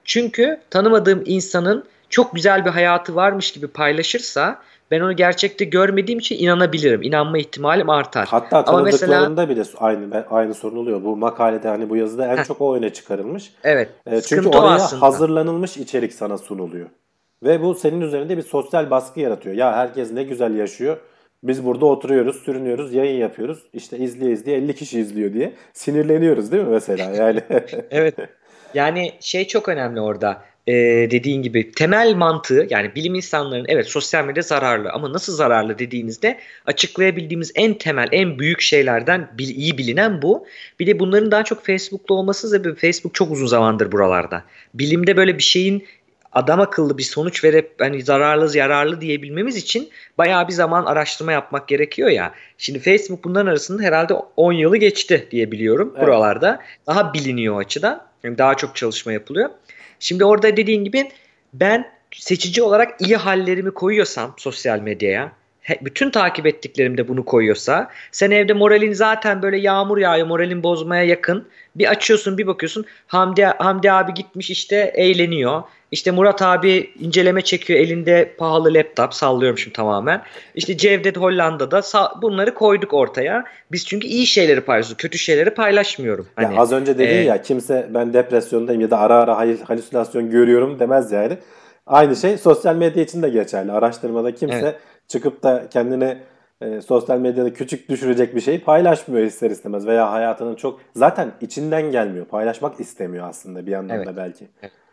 Çünkü tanımadığım insanın çok güzel bir hayatı varmış gibi paylaşırsa ben onu gerçekte görmediğim için inanabilirim. İnanma ihtimalim artar. Hatta Ama mesela- tanıdıklarında bile aynı aynı sorun oluyor. Bu makalede hani bu yazıda en Heh. çok o öne çıkarılmış. Evet. E, çünkü oraya aslında. hazırlanılmış içerik sana sunuluyor. Ve bu senin üzerinde bir sosyal baskı yaratıyor. Ya herkes ne güzel yaşıyor. Biz burada oturuyoruz, sürünüyoruz, yayın yapıyoruz. İşte izleye izleye 50 kişi izliyor diye sinirleniyoruz değil mi mesela? Yani evet. Yani şey çok önemli orada. Ee, dediğin gibi temel mantığı yani bilim insanlarının evet sosyal medya zararlı ama nasıl zararlı dediğinizde açıklayabildiğimiz en temel en büyük şeylerden bil, iyi bilinen bu. Bir de bunların daha çok Facebook'ta olması sebebi Facebook çok uzun zamandır buralarda. Bilimde böyle bir şeyin adam akıllı bir sonuç verip hani zararlı yararlı diyebilmemiz için bayağı bir zaman araştırma yapmak gerekiyor ya. Şimdi Facebook bunların arasında herhalde 10 yılı geçti diye biliyorum evet. buralarda. Daha biliniyor açıdan. Yani daha çok çalışma yapılıyor. Şimdi orada dediğin gibi ben seçici olarak iyi hallerimi koyuyorsam sosyal medyaya bütün takip ettiklerimde bunu koyuyorsa sen evde moralin zaten böyle yağmur yağıyor moralin bozmaya yakın bir açıyorsun bir bakıyorsun Hamdi, Hamdi abi gitmiş işte eğleniyor işte Murat abi inceleme çekiyor elinde pahalı laptop sallıyorum şimdi tamamen. İşte Cevdet Hollanda'da bunları koyduk ortaya. Biz çünkü iyi şeyleri paylaşıyoruz. Kötü şeyleri paylaşmıyorum. Hani, ya az önce dedin e, ya kimse ben depresyondayım ya da ara ara halüsinasyon görüyorum demez yani. Aynı şey sosyal medya için de geçerli. Araştırmada kimse evet. çıkıp da kendine e, sosyal medyada küçük düşürecek bir şeyi paylaşmıyor ister istemez veya hayatının çok zaten içinden gelmiyor. Paylaşmak istemiyor aslında bir yandan evet. da belki. Evet.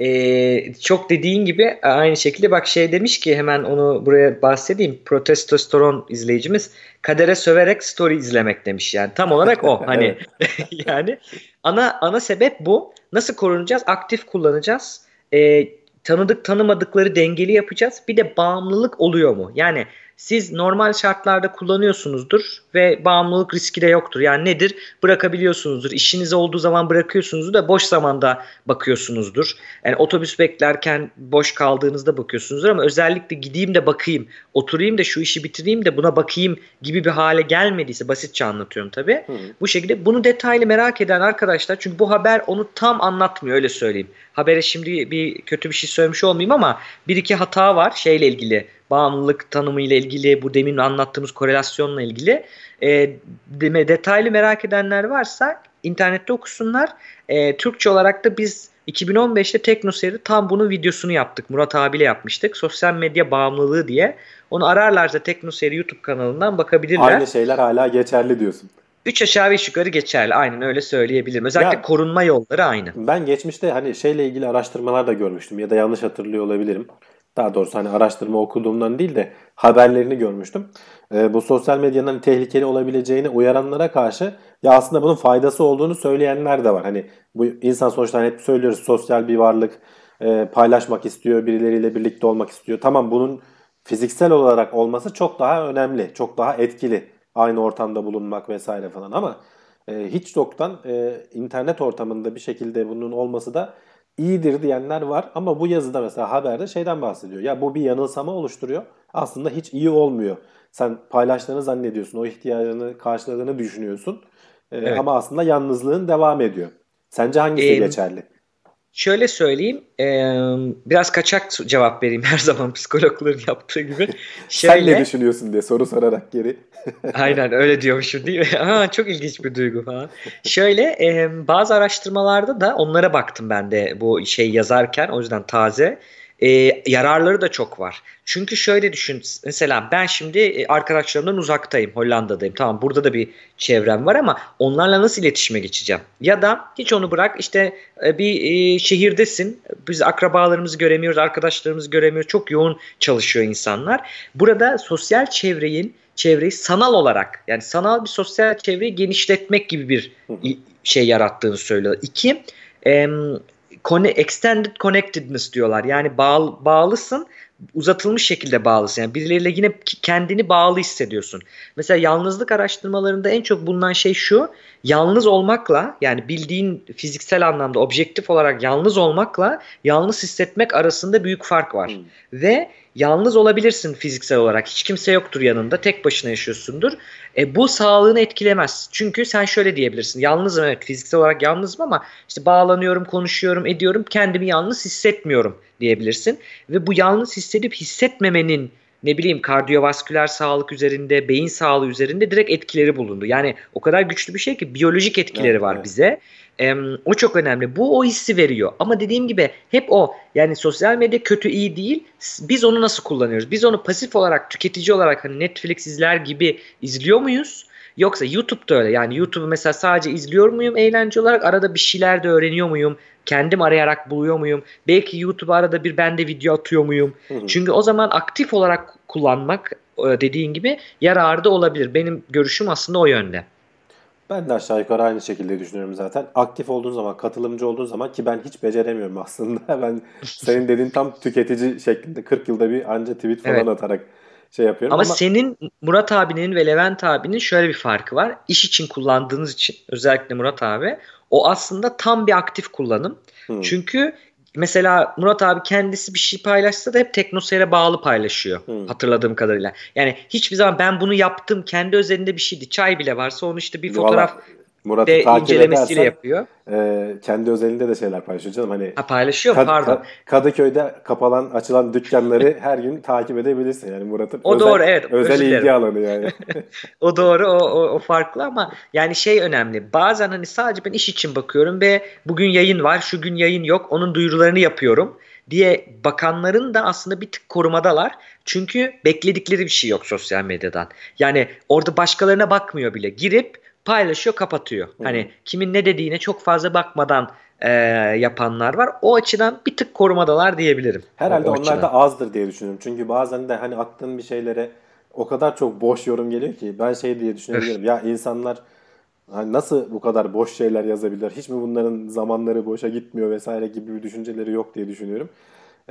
Ee, çok dediğin gibi aynı şekilde bak şey demiş ki hemen onu buraya bahsedeyim. Protestosteron izleyicimiz kadere söverek story izlemek demiş yani. Tam olarak o. Hani yani ana ana sebep bu. Nasıl korunacağız? Aktif kullanacağız. Ee, tanıdık tanımadıkları dengeli yapacağız. Bir de bağımlılık oluyor mu? Yani siz normal şartlarda kullanıyorsunuzdur ve bağımlılık riski de yoktur. Yani nedir? Bırakabiliyorsunuzdur. İşiniz olduğu zaman bırakıyorsunuzdur da boş zamanda bakıyorsunuzdur. Yani otobüs beklerken boş kaldığınızda bakıyorsunuzdur ama özellikle gideyim de bakayım, oturayım da şu işi bitireyim de buna bakayım gibi bir hale gelmediyse basitçe anlatıyorum tabii. Hı. Bu şekilde bunu detaylı merak eden arkadaşlar çünkü bu haber onu tam anlatmıyor öyle söyleyeyim. Habere şimdi bir kötü bir şey söylemiş olmayayım ama bir iki hata var şeyle ilgili bağımlılık tanımı ile ilgili bu demin anlattığımız korelasyonla ilgili e, detaylı merak edenler varsa internette okusunlar. E, Türkçe olarak da biz 2015'te TeknoSeyir'de tam bunun videosunu yaptık. Murat abiyle yapmıştık. Sosyal medya bağımlılığı diye. Onu ararlarsa TeknoSeyir YouTube kanalından bakabilirler. Aynı şeyler hala geçerli diyorsun. Üç aşağı beş yukarı geçerli. Aynen öyle söyleyebilirim. Özellikle ya, korunma yolları aynı. Ben geçmişte hani şeyle ilgili araştırmalar da görmüştüm ya da yanlış hatırlıyor olabilirim daha doğrusu hani araştırma okuduğumdan değil de haberlerini görmüştüm. E, bu sosyal medyanın tehlikeli olabileceğini uyaranlara karşı ya aslında bunun faydası olduğunu söyleyenler de var. Hani bu insan sonuçta hani hep söylüyoruz sosyal bir varlık e, paylaşmak istiyor, birileriyle birlikte olmak istiyor. Tamam bunun fiziksel olarak olması çok daha önemli, çok daha etkili. Aynı ortamda bulunmak vesaire falan ama e, hiç yoktan e, internet ortamında bir şekilde bunun olması da iyidir diyenler var ama bu yazıda mesela haberde şeyden bahsediyor. Ya bu bir yanılsama oluşturuyor. Aslında hiç iyi olmuyor. Sen paylaştığını zannediyorsun. O ihtiyacını karşıladığını düşünüyorsun. Ee, evet. Ama aslında yalnızlığın devam ediyor. Sence hangisi ee, geçerli? Şöyle söyleyeyim, e, biraz kaçak cevap vereyim her zaman psikologların yaptığı gibi. Şöyle, Sen ne düşünüyorsun diye soru sorarak geri. aynen öyle diyormuşum değil mi? Aa, çok ilginç bir duygu falan. Şöyle e, bazı araştırmalarda da onlara baktım ben de bu şey yazarken o yüzden taze e, yararları da çok var. Çünkü şöyle düşün mesela ben şimdi e, arkadaşlarımdan uzaktayım Hollanda'dayım tamam burada da bir çevrem var ama onlarla nasıl iletişime geçeceğim? Ya da hiç onu bırak işte e, bir e, şehirdesin biz akrabalarımızı göremiyoruz arkadaşlarımızı göremiyoruz çok yoğun çalışıyor insanlar. Burada sosyal çevreyin çevreyi sanal olarak yani sanal bir sosyal çevreyi genişletmek gibi bir şey yarattığını söylüyor. İki, e, extended connectedness diyorlar. Yani bağ, bağlısın uzatılmış şekilde bağlısın. Yani birileriyle yine kendini bağlı hissediyorsun. Mesela yalnızlık araştırmalarında en çok bulunan şey şu. Yalnız olmakla yani bildiğin fiziksel anlamda objektif olarak yalnız olmakla yalnız hissetmek arasında büyük fark var. Hmm. Ve yalnız olabilirsin fiziksel olarak. Hiç kimse yoktur yanında. Tek başına yaşıyorsundur. E, bu sağlığını etkilemez. Çünkü sen şöyle diyebilirsin. Yalnızım evet fiziksel olarak yalnızım ama işte bağlanıyorum, konuşuyorum, ediyorum. Kendimi yalnız hissetmiyorum diyebilirsin. Ve bu yalnız hissedip hissetmemenin ne bileyim kardiyovasküler sağlık üzerinde, beyin sağlığı üzerinde direkt etkileri bulundu. Yani o kadar güçlü bir şey ki biyolojik etkileri evet, var evet. bize. E, o çok önemli. Bu o hissi veriyor. Ama dediğim gibi hep o. Yani sosyal medya kötü iyi değil. Biz onu nasıl kullanıyoruz? Biz onu pasif olarak tüketici olarak hani Netflix izler gibi izliyor muyuz? Yoksa YouTube'da öyle. Yani YouTube'u mesela sadece izliyor muyum eğlence olarak? Arada bir şeyler de öğreniyor muyum? Kendim arayarak buluyor muyum? Belki YouTube'a arada bir ben de video atıyor muyum? Hı hı. Çünkü o zaman aktif olarak kullanmak e, dediğin gibi yararı da olabilir. Benim görüşüm aslında o yönde. Ben de aşağı yukarı aynı şekilde düşünüyorum zaten. Aktif olduğun zaman, katılımcı olduğun zaman ki ben hiç beceremiyorum aslında. Ben senin dediğin tam tüketici şeklinde 40 yılda bir anca tweet falan Evet. atarak şey yapıyorum Ama, ama, senin Murat abinin ve Levent abinin şöyle bir farkı var. İş için kullandığınız için özellikle Murat abi o aslında tam bir aktif kullanım. Hı. Çünkü mesela Murat abi kendisi bir şey paylaşsa da hep teknoseyre bağlı paylaşıyor Hı. hatırladığım kadarıyla. Yani hiçbir zaman ben bunu yaptım kendi özelinde bir şeydi. Çay bile varsa onu işte bir fotoğraf Murat'ı ve takip incelemesiyle edersen yapıyor. e, kendi özelinde de şeyler paylaşıyor canım. Hani Ha paylaşıyor? Kad- pardon. Ka- Kadıköy'de kapalan, açılan dükkanları her gün takip edebilirsin. Yani Murat'ın O özel, doğru, evet. özel ilgi alanı yani. O doğru o, o, o farklı ama yani şey önemli. Bazen hani sadece ben iş için bakıyorum ve bugün yayın var, şu gün yayın yok, onun duyurularını yapıyorum diye bakanların da aslında bir tık korumadalar. Çünkü bekledikleri bir şey yok sosyal medyadan. Yani orada başkalarına bakmıyor bile. Girip paylaşıyor, kapatıyor. Hı. Hani kimin ne dediğine çok fazla bakmadan e, yapanlar var. O açıdan bir tık korumadalar diyebilirim. Herhalde O onlar açıdan. da azdır diye düşünüyorum. Çünkü bazen de hani attığın bir şeylere o kadar çok boş yorum geliyor ki ben şey diye düşünebilirim. ya insanlar hani nasıl bu kadar boş şeyler yazabilir? Hiç mi bunların zamanları boşa gitmiyor vesaire gibi bir düşünceleri yok diye düşünüyorum.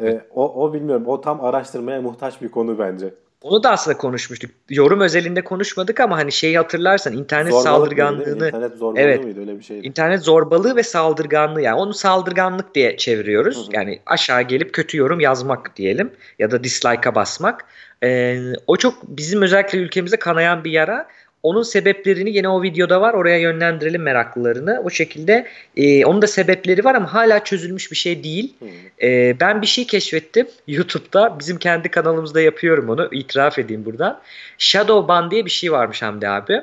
Ee, o, o bilmiyorum. O tam araştırmaya muhtaç bir konu bence. Onu da aslında konuşmuştuk. Yorum özelinde konuşmadık ama hani şeyi hatırlarsan internet Zorbalık mıydı, saldırganlığını İnternet zorbalığı Evet. mıydı? Öyle bir şeydi. İnternet zorbalığı ve saldırganlığı yani onu saldırganlık diye çeviriyoruz. Hı hı. Yani aşağı gelip kötü yorum yazmak diyelim ya da dislike'a basmak. Ee, o çok bizim özellikle ülkemize kanayan bir yara. Onun sebeplerini yine o videoda var. Oraya yönlendirelim meraklılarını. O şekilde e, onun da sebepleri var ama hala çözülmüş bir şey değil. Hı. Ee, ben bir şey keşfettim YouTube'da. Bizim kendi kanalımızda yapıyorum onu. İtiraf edeyim buradan. Shadow ban diye bir şey varmış Hamdi abi.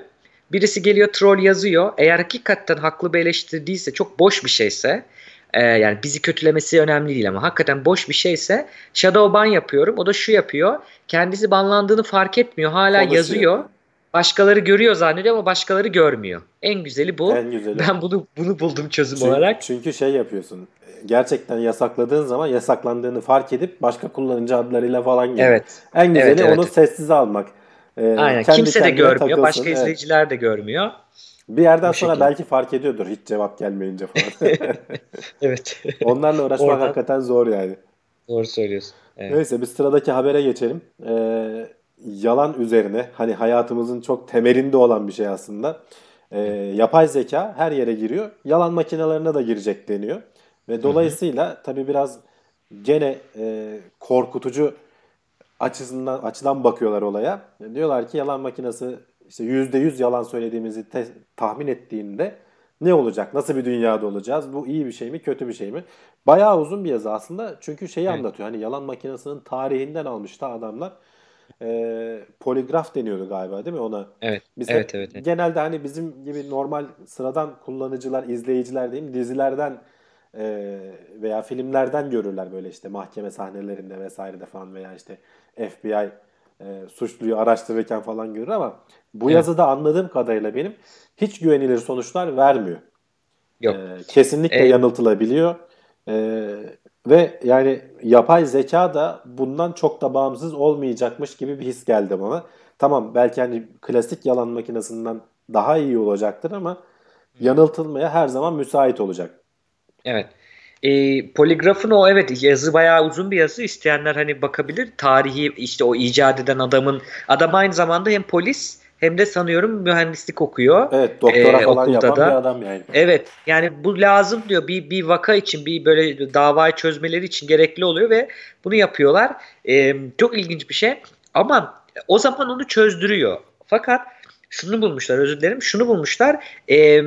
Birisi geliyor troll yazıyor. Eğer hakikaten haklı bir eleştiri değilse, çok boş bir şeyse, e, yani bizi kötülemesi önemli değil ama hakikaten boş bir şeyse shadow ban yapıyorum. O da şu yapıyor. Kendisi banlandığını fark etmiyor. Hala Konuşuyor. yazıyor. Başkaları görüyor zannediyor ama başkaları görmüyor. En güzeli bu. En güzeli. Ben bunu bunu buldum çözüm Çünkü, olarak. çünkü şey yapıyorsun. Gerçekten yasakladığın zaman yasaklandığını fark edip başka kullanıcı adlarıyla falan geliyor. Evet. En güzeli Evet, evet. onu sessize almak. Ee, Aynen. kendi Kimse de görmüyor. takılsın. Başka Evet. izleyiciler de görmüyor. Bir yerden Bu sonra şekilde. belki fark ediyordur hiç cevap gelmeyince falan. Evet. Onlarla uğraşmak Oradan- hakikaten zor yani. Doğru söylüyorsun. Evet. Neyse biz sıradaki habere geçelim. Ee, yalan üzerine hani hayatımızın çok temelinde olan bir şey aslında. Ee, yapay zeka her yere giriyor. Yalan makinelerine de girecek deniyor. Ve dolayısıyla tabii biraz gene e, korkutucu açısından açıdan bakıyorlar olaya. Diyorlar ki yalan makinesi işte %100 yalan söylediğimizi te- tahmin ettiğinde ne olacak? Nasıl bir dünyada olacağız? Bu iyi bir şey mi, kötü bir şey mi? Bayağı uzun bir yazı aslında. Çünkü şeyi Evet. anlatıyor. Hani yalan makinesinin tarihinden almıştı adamlar. Ee, poligraf deniyordu galiba değil mi ona? Evet. Biz Evet, evet, evet. genelde hani bizim gibi normal sıradan kullanıcılar, izleyiciler diyeyim dizilerden e, veya filmlerden görürler böyle işte mahkeme sahnelerinde vesairede falan veya işte FBI e, suçluyu araştırırken falan görür ama bu Evet. yazıda anladığım kadarıyla benim hiç güvenilir sonuçlar vermiyor. Yok. Ee, kesinlikle E- yanıltılabiliyor. Ee, ve yani yapay zeka da bundan çok da bağımsız olmayacakmış gibi bir his geldi bana. Tamam belki hani klasik yalan makinesinden daha iyi olacaktır ama yanıltılmaya her zaman müsait olacak. Evet. E, poligrafın o evet yazı bayağı uzun bir yazı. İsteyenler hani bakabilir. Tarihi işte o icat eden adamın adam aynı zamanda hem polis hem de sanıyorum mühendislik okuyor. Evet doktora Ee, falan okulda yapan da- bir adam yani. Evet yani bu lazım diyor bir bir vaka için bir böyle davayı çözmeleri için gerekli oluyor ve bunu yapıyorlar. Ee, çok ilginç bir şey ama o zaman onu çözdürüyor. Fakat şunu bulmuşlar özür dilerim şunu bulmuşlar Ee,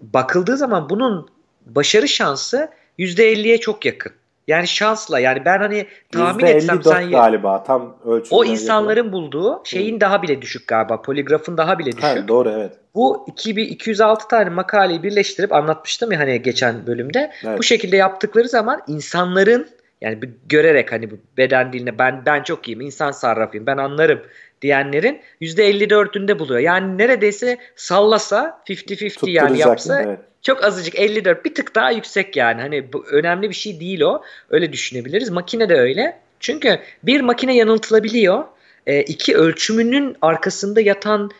bakıldığı zaman bunun başarı şansı %50'ye çok yakın. Yani şansla yani ben hani tahmin etsem sen galiba tam ölçümler. O insanların yapıyor. bulduğu şeyin Hı. daha bile düşük galiba. Poligrafın daha bile düşük. Ha, doğru evet. Bu 2206 tane makaleyi birleştirip anlatmıştım ya hani geçen bölümde. Evet. Bu şekilde yaptıkları zaman insanların yani görerek hani bu beden diline ben ben çok iyiyim, insan sarrafıyım, ben anlarım diyenlerin %54'ünde buluyor. Yani neredeyse sallasa 50-50 yani yapsa evet. Çok azıcık 54 bir tık daha yüksek yani. Hani bu önemli bir şey değil o. Öyle düşünebiliriz. Makine de öyle. Çünkü bir makine yanıltılabiliyor. E, iki ölçümünün arkasında yatan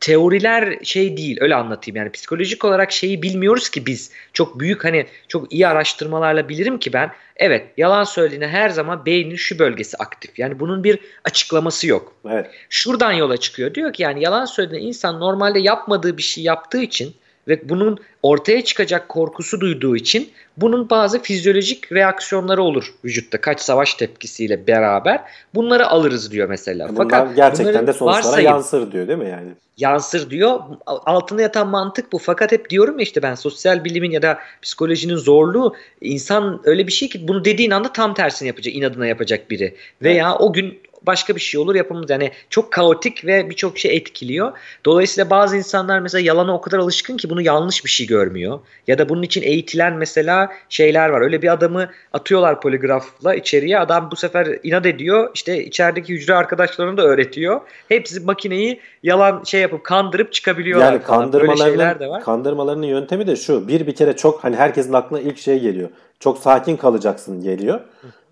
teoriler şey değil öyle anlatayım yani psikolojik olarak şeyi bilmiyoruz ki biz çok büyük hani çok iyi araştırmalarla bilirim ki ben evet yalan söylediğinde her zaman beynin şu bölgesi aktif yani bunun bir açıklaması yok. Evet. Şuradan yola çıkıyor diyor ki yani yalan söylediğinde insan normalde yapmadığı bir şey yaptığı için ve bunun ortaya çıkacak korkusu duyduğu için bunun bazı fizyolojik reaksiyonları olur vücutta kaç savaş tepkisiyle beraber. Bunları alırız diyor mesela. Bunlar Fakat gerçekten de sonuçlara varsayım, yansır diyor değil mi yani? Yansır diyor. Altında yatan mantık bu. Fakat hep diyorum ya işte ben sosyal bilimin ya da psikolojinin zorluğu insan öyle bir şey ki bunu dediğin anda tam tersini yapacak, inadına yapacak biri. Veya evet. o gün başka bir şey olur yapamaz. Yani çok kaotik ve birçok şey etkiliyor. Dolayısıyla bazı insanlar mesela yalana o kadar alışkın ki bunu yanlış bir şey görmüyor. Ya da bunun için eğitilen mesela şeyler var. Öyle bir adamı atıyorlar poligrafla içeriye. Adam bu sefer inat ediyor. İşte içerideki hücre arkadaşlarını da öğretiyor. Hepsi makineyi yalan şey yapıp kandırıp çıkabiliyorlar yani falan. Şeyler de var. Kandırmalarının yöntemi de şu. Bir bir kere çok hani herkesin aklına ilk şey geliyor. Çok sakin kalacaksın geliyor.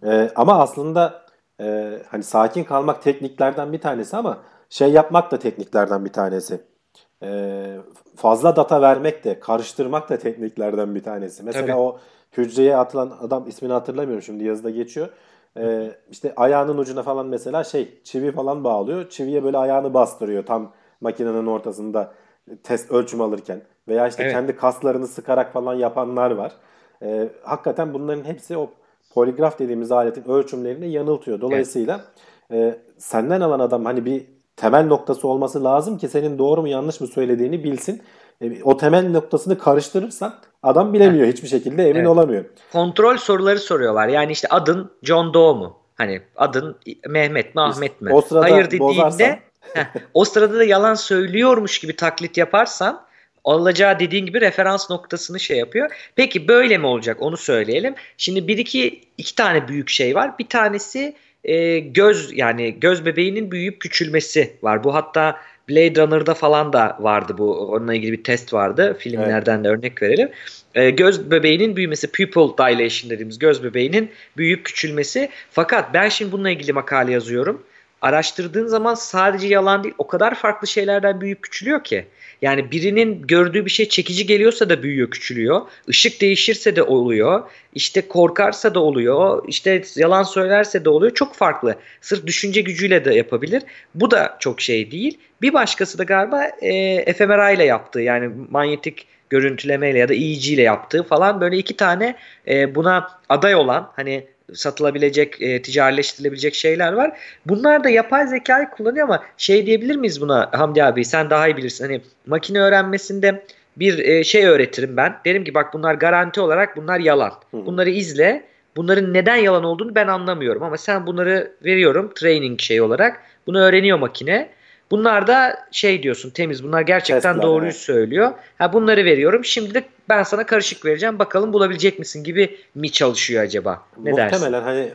Ee, ama aslında e, hani sakin kalmak tekniklerden bir tanesi ama şey yapmak da tekniklerden bir tanesi. E, fazla data vermek de, karıştırmak da tekniklerden bir tanesi. Mesela Tabii. o hücreye atılan adam ismini hatırlamıyorum şimdi yazıda geçiyor. Ee, işte ayağının ucuna falan mesela şey çivi falan bağlıyor. Çiviye böyle ayağını bastırıyor tam makinenin ortasında test ölçüm alırken. Veya işte evet. kendi kaslarını sıkarak falan yapanlar var. Ee, hakikaten bunların hepsi o poligraf dediğimiz aletin ölçümlerini yanıltıyor. Dolayısıyla evet. e, senden alan adam hani bir temel noktası olması lazım ki senin doğru mu yanlış mı söylediğini bilsin. E, o temel noktasını karıştırırsan adam bilemiyor evet. hiçbir şekilde emin evet. olamıyor. Kontrol soruları soruyorlar. Yani işte adın John Doe mu? Hani adın Mehmet mi Ahmet mi? O sırada Hayır dediğinde bozarsan... o sırada da yalan söylüyormuş gibi taklit yaparsan alacağı dediğin gibi referans noktasını şey yapıyor. Peki böyle mi olacak onu söyleyelim. Şimdi bir iki iki tane büyük şey var. Bir tanesi e, göz yani göz bebeğinin büyüyüp küçülmesi var. Bu hatta Blade Runner'da falan da vardı bu. Onunla ilgili bir test vardı. Filmlerden evet. de örnek verelim. E, göz bebeğinin büyümesi, pupil dilation dediğimiz göz bebeğinin büyüyüp küçülmesi. Fakat ben şimdi bununla ilgili makale yazıyorum. Araştırdığın zaman sadece yalan değil o kadar farklı şeylerden büyüyüp küçülüyor ki. Yani birinin gördüğü bir şey çekici geliyorsa da büyüyor, küçülüyor. Işık değişirse de oluyor. İşte korkarsa da oluyor. İşte yalan söylerse de oluyor. Çok farklı. Sırf düşünce gücüyle de yapabilir. Bu da çok şey değil. Bir başkası da galiba e, fMRI ile yaptığı yani manyetik görüntülemeyle ya da EEG ile yaptığı falan böyle iki tane e, buna aday olan hani satılabilecek, e, ticarileştirilebilecek şeyler var. Bunlar da yapay zekayı kullanıyor ama şey diyebilir miyiz buna Hamdi abi sen daha iyi bilirsin. Hani makine öğrenmesinde bir e, şey öğretirim ben. Derim ki bak bunlar garanti olarak bunlar yalan. Bunları izle. Bunların neden yalan olduğunu ben anlamıyorum ama sen bunları veriyorum training şey olarak. Bunu öğreniyor makine. Bunlar da şey diyorsun temiz bunlar gerçekten Testler, doğruyu evet. söylüyor. Ha bunları veriyorum. Şimdi de ben sana karışık vereceğim. Bakalım bulabilecek misin gibi mi çalışıyor acaba? Ne Muhtemelen dersin? Muhtemelen hani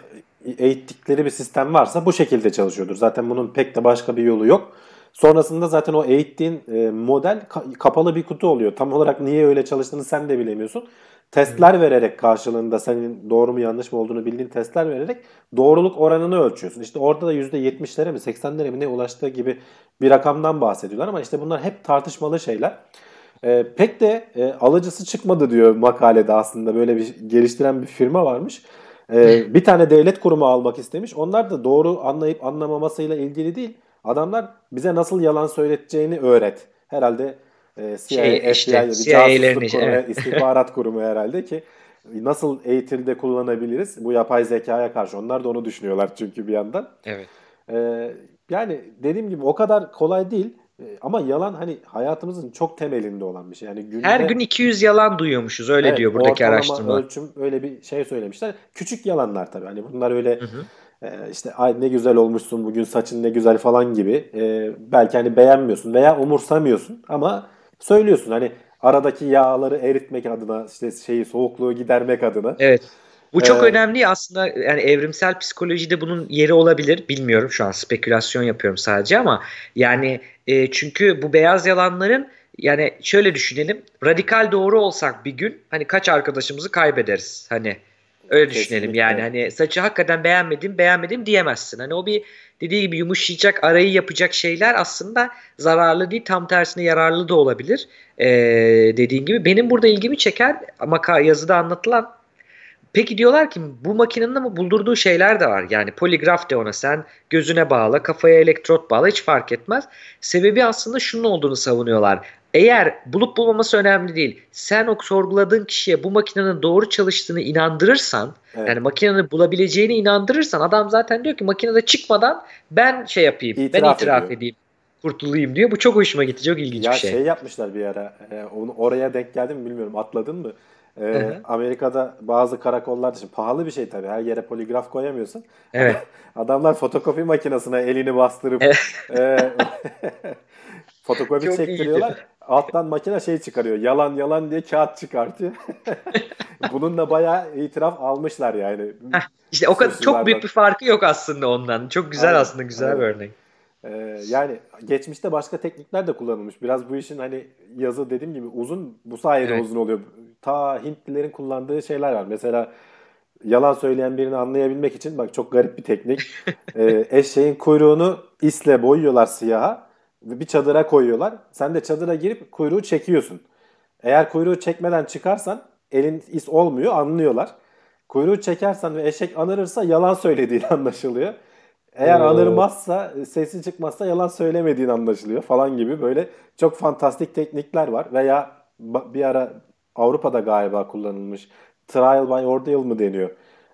eğittikleri bir sistem varsa bu şekilde çalışıyordur. Zaten bunun pek de başka bir yolu yok. Sonrasında zaten o eğittiğin e, model kapalı bir kutu oluyor. Tam olarak niye öyle çalıştığını sen de bilemiyorsun. Testler vererek karşılığında senin doğru mu yanlış mı olduğunu bildiğin testler vererek doğruluk oranını ölçüyorsun. İşte orada da %70'lere mi 80'lere mi ne ulaştığı gibi bir rakamdan bahsediyorlar ama işte bunlar hep tartışmalı şeyler. E, pek de e, alıcısı çıkmadı diyor makalede aslında böyle bir geliştiren bir firma varmış. E, bir tane devlet kurumu almak istemiş. Onlar da doğru anlayıp anlamamasıyla ilgili değil. Adamlar bize nasıl yalan söyleteceğini öğret. Herhalde e, CIA, şey, işte, FBI, casusluk kurumu, evet. istihbarat kurumu herhalde ki nasıl eğitimde kullanabiliriz bu yapay zekaya karşı. Onlar da onu düşünüyorlar çünkü bir yandan. Evet. E, yani dediğim gibi o kadar kolay değil. E, ama yalan hani hayatımızın çok temelinde olan bir şey. Yani günde, Her gün 200 yalan duyuyormuşuz öyle evet, diyor buradaki araştırma. ölçüm öyle bir şey söylemişler. Küçük yalanlar tabii. Hani bunlar öyle Hı hı. e, işte ay ne güzel olmuşsun bugün saçın ne güzel falan gibi. E, belki hani beğenmiyorsun veya umursamıyorsun ama söylüyorsun. Hani aradaki yağları eritmek adına işte şeyi soğukluğu gidermek adına. Evet. Bu çok Ee, önemli aslında yani evrimsel psikolojide bunun yeri olabilir bilmiyorum şu an spekülasyon yapıyorum sadece ama yani e, çünkü bu beyaz yalanların yani şöyle düşünelim radikal doğru olsak bir gün hani kaç arkadaşımızı kaybederiz hani öyle düşünelim Kesinlikle. yani hani saçı hakikaten beğenmedim beğenmedim diyemezsin hani o bir dediği gibi yumuşayacak arayı yapacak şeyler aslında zararlı değil tam tersine yararlı da olabilir Ee, dediğin gibi benim burada ilgimi çeken ama yazıda anlatılan Peki diyorlar ki bu makinenin ama buldurduğu şeyler de var. Yani poligraf de ona sen gözüne bağla, kafaya elektrot bağla hiç fark etmez. Sebebi aslında şunun olduğunu savunuyorlar. Eğer bulup bulmaması önemli değil. Sen o sorguladığın kişiye bu makinenin doğru çalıştığını inandırırsan, Evet. yani makinenin bulabileceğini inandırırsan adam zaten diyor ki makinede çıkmadan ben şey yapayım, ben İtiraf itiraf ediyor. edeyim, kurtulayım diyor. Bu çok hoşuma gitti, çok ilginç Ya bir şey. şey yapmışlar bir ara. e, onu oraya denk geldim mi bilmiyorum. Atladın mı? E. Amerika'da bazı karakollarda şimdi pahalı bir şey tabii. Her yere poligraf koyamıyorsun. Evet. Adamlar fotokopi makinesine elini bastırıp e, fotokopi Çok çektiriyorlar. Alttan makine şey çıkarıyor. Yalan yalan diye kağıt çıkartıyor. Bununla bayağı itiraf almışlar yani. Heh, İşte o kadar çok büyük bir farkı yok aslında ondan. Çok güzel Aynen, aslında güzel aynen. bir örnek. Ee, yani geçmişte başka teknikler de kullanılmış. Biraz bu işin hani yazı dediğim gibi uzun bu sayede Evet. uzun oluyor. Ta Hintlilerin kullandığı şeyler var. Mesela yalan söyleyen birini anlayabilmek için bak çok garip bir teknik. Ee, eşeğin kuyruğunu isle boyuyorlar siyaha ve bir çadıra koyuyorlar. Sen de çadıra girip kuyruğu çekiyorsun. Eğer kuyruğu çekmeden çıkarsan elin is olmuyor anlıyorlar. Kuyruğu çekersen ve eşek anırırsa yalan söylediğin anlaşılıyor. Eğer Oo. anırmazsa, sesi çıkmazsa yalan söylemediğin anlaşılıyor falan gibi böyle çok fantastik teknikler var. Veya bir ara Avrupa'da galiba kullanılmış trial by ordeal mı deniyor?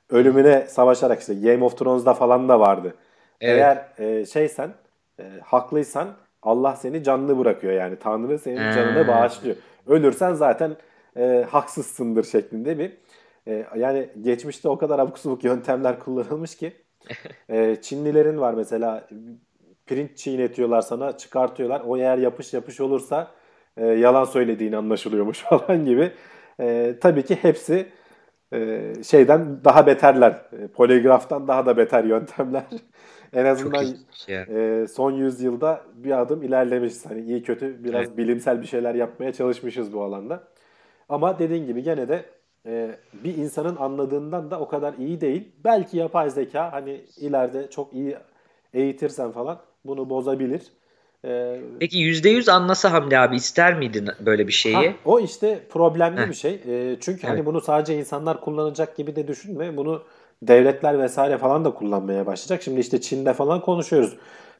Ölümüne savaşarak işte Game of Thrones'da falan da vardı. Evet. Eğer e, şeysen, e, haklıysan Allah seni canlı bırakıyor yani. Tanrı senin canını bağışlıyor. Ölürsen zaten e, haksızsındır şeklinde bir e, yani geçmişte o kadar abuk subuk yöntemler kullanılmış ki e, Çinlilerin var mesela pirinç çiğnetiyorlar sana çıkartıyorlar. O eğer yapış yapış olursa e, yalan söylediğini anlaşılıyormuş falan gibi. E, tabii ki hepsi e, şeyden daha beterler. E, poligraftan daha da beter yöntemler. en azından e, son yüzyılda bir adım ilerlemişiz. Hani iyi kötü biraz Evet. bilimsel bir şeyler yapmaya çalışmışız bu alanda. Ama dediğin gibi gene de e, bir insanın anladığından da o kadar iyi değil. Belki yapay zeka hani ileride çok iyi eğitirsen falan bunu bozabilir. E, Peki %100 anlasa Hamdi abi ister miydin böyle bir şeyi? ha, o işte problemli Heh. bir şey. E, çünkü hani Evet. bunu sadece insanlar kullanacak gibi de düşünme. Bunu devletler vesaire falan da kullanmaya başlayacak. Şimdi işte Çin'de falan konuşuyoruz.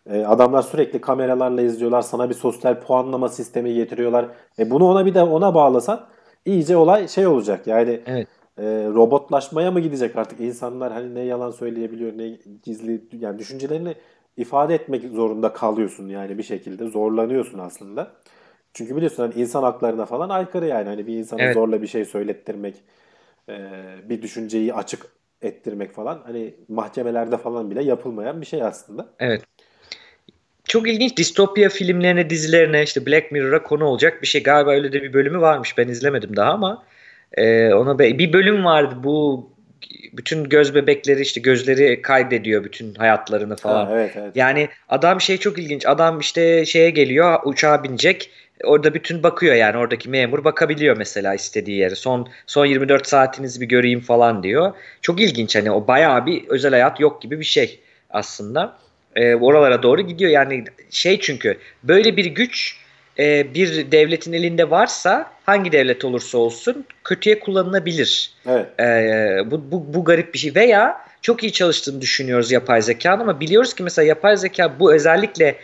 E, adamlar sürekli kameralarla izliyorlar. Sana bir sosyal puanlama sistemi getiriyorlar. E, bunu ona bir de ona bağlasan iyice olay şey olacak. Yani Evet. e, robotlaşmaya mı gidecek artık? İnsanlar hani ne yalan söyleyebiliyor ne gizli yani düşüncelerini ifade etmek zorunda kalıyorsun yani bir şekilde zorlanıyorsun aslında. Çünkü biliyorsun hani insan haklarına falan aykırı yani hani bir insana Evet. zorla bir şey söylettirmek, e, bir düşünceyi açık ettirmek falan hani mahkemelerde falan bile yapılmayan bir şey aslında. Evet. Çok ilginç distopya filmlerine, dizilerine işte Black Mirror'a konu olacak bir şey. Galiba öyle de bir bölümü varmış. Ben izlemedim daha ama e, ona be- bir bölüm vardı. Bu bütün göz bebekleri işte gözleri kaydediyor bütün hayatlarını falan. Ha, evet evet. Yani adam şey çok ilginç. Adam işte şeye geliyor, uçağa binecek. Orada bütün bakıyor yani oradaki memur bakabiliyor mesela istediği yere. Son son 24 saatinizi bir göreyim falan diyor. Çok ilginç hani o bayağı bir özel hayat yok gibi bir şey aslında. Ee, oralara doğru gidiyor. Yani şey çünkü böyle bir güç e, bir devletin elinde varsa hangi devlet olursa olsun kötüye kullanılabilir. Evet. Ee, bu, bu, bu garip bir şey. Veya çok iyi çalıştığını düşünüyoruz yapay zekanın ama biliyoruz ki mesela yapay zeka bu özellikle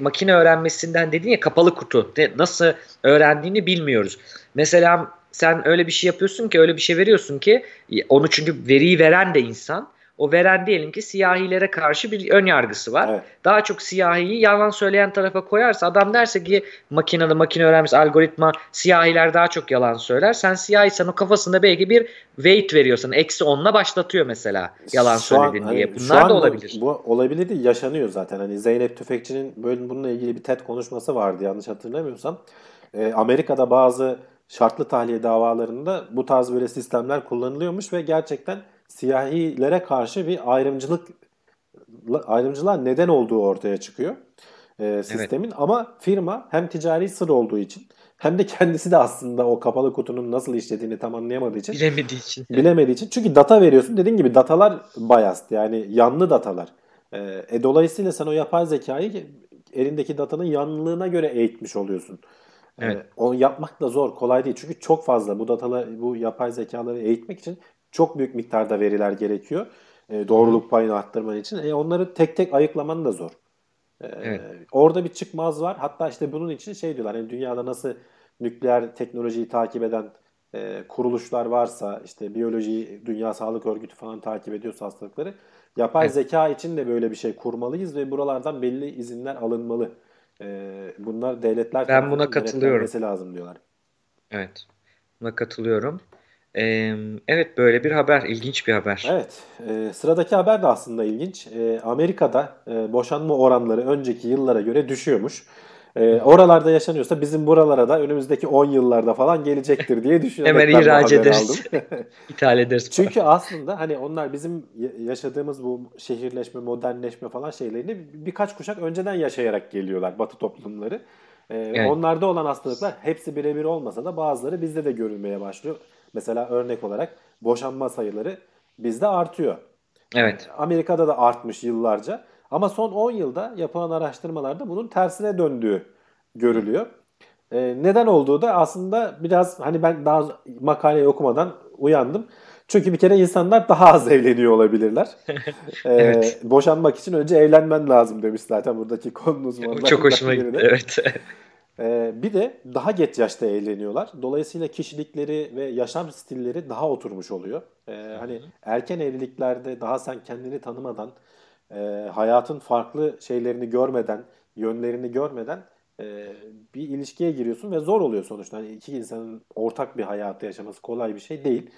makine öğrenmesinden dediğin ya kapalı kutu. Nasıl öğrendiğini bilmiyoruz. Mesela sen öyle bir şey yapıyorsun ki öyle bir şey veriyorsun ki onu çünkü veriyi veren de insan. O veren diyelim ki siyahilere karşı bir ön yargısı var. Evet. Daha çok siyahiyi yalan söyleyen tarafa koyarsa adam derse ki makinede makine öğrenmiş algoritma siyahiler daha çok yalan söyler. Sen siyahiysen o kafasında belki bir weight veriyorsun. Eksi onla başlatıyor mesela yalan Şu an, söyledin hani diye. şu Bunlar an da bu- olabilir. Bu, olabilir değil, yaşanıyor zaten. Hani Zeynep Tüfekçi'nin böyle bununla ilgili bir TED konuşması vardı yanlış hatırlamıyorsam. Ee, Amerika'da bazı şartlı tahliye davalarında bu tarz böyle sistemler kullanılıyormuş ve gerçekten siyahilere karşı bir ayrımcılık ayrımcılığa neden olduğu ortaya çıkıyor e, sistemin. Ama firma hem ticari sır olduğu için hem de kendisi de aslında o kapalı kutunun nasıl işlediğini tam anlayamadığı için Bilemediği için. bilemediği için. Çünkü data veriyorsun. Dediğin gibi datalar biased yani yanlı datalar. Ee, e, dolayısıyla sen o yapay zekayı elindeki datanın yanlılığına göre eğitmiş oluyorsun. Ee, Evet. onu yapmak da zor, kolay değil. Çünkü çok fazla bu datalar, bu yapay zekaları eğitmek için çok büyük miktarda veriler gerekiyor. Ee, doğruluk payını arttırman için. E, onları tek tek ayıklaman da zor. Ee, Evet. Orada bir çıkmaz var. Hatta işte bunun için şey diyorlar. Hani dünyada nasıl nükleer teknolojiyi takip eden e, kuruluşlar varsa işte biyoloji, Dünya Sağlık Örgütü falan takip ediyorsa hastalıkları yapay Evet. zeka için de böyle bir şey kurmalıyız ve buralardan belli izinler alınmalı. E, bunlar devletler Ben buna katılıyorum. lazım diyorlar. Evet. Buna katılıyorum. Ee, evet böyle bir haber. ilginç bir haber. Evet, e, sıradaki haber de aslında ilginç. E, Amerika'da e, boşanma oranları önceki yıllara göre düşüyormuş. E, oralarda yaşanıyorsa bizim buralara da önümüzdeki 10 yıllarda falan gelecektir diye düşünüyorum. Hemen Ben ihraç ederiz. İthal ederiz. Çünkü aslında hani onlar bizim ya- yaşadığımız bu şehirleşme, modernleşme falan şeylerini bir- birkaç kuşak önceden yaşayarak geliyorlar Batı toplumları. Ee, Evet. Onlarda olan hastalıklar hepsi birebir olmasa da bazıları bizde de görülmeye başlıyor. Mesela örnek olarak boşanma sayıları bizde artıyor. Evet. Amerika'da da artmış yıllarca. Ama son 10 yılda yapılan araştırmalarda bunun tersine döndüğü görülüyor. Ee, neden olduğu da aslında biraz hani ben daha makaleyi okumadan uyandım. Çünkü bir kere insanlar daha az evleniyor olabilirler. Ee, Evet. Boşanmak için önce evlenmen lazım demiş zaten buradaki konu O uzmanlarından çok hoşuma gitti. Evet. Ee, bir de daha geç yaşta evleniyorlar. Dolayısıyla kişilikleri ve yaşam stilleri daha oturmuş oluyor. Ee, hani erken evliliklerde daha sen kendini tanımadan, e, hayatın farklı şeylerini görmeden, yönlerini görmeden e, bir ilişkiye giriyorsun ve zor oluyor sonuçta. Hani iki insanın ortak bir hayatı yaşaması kolay bir şey değil.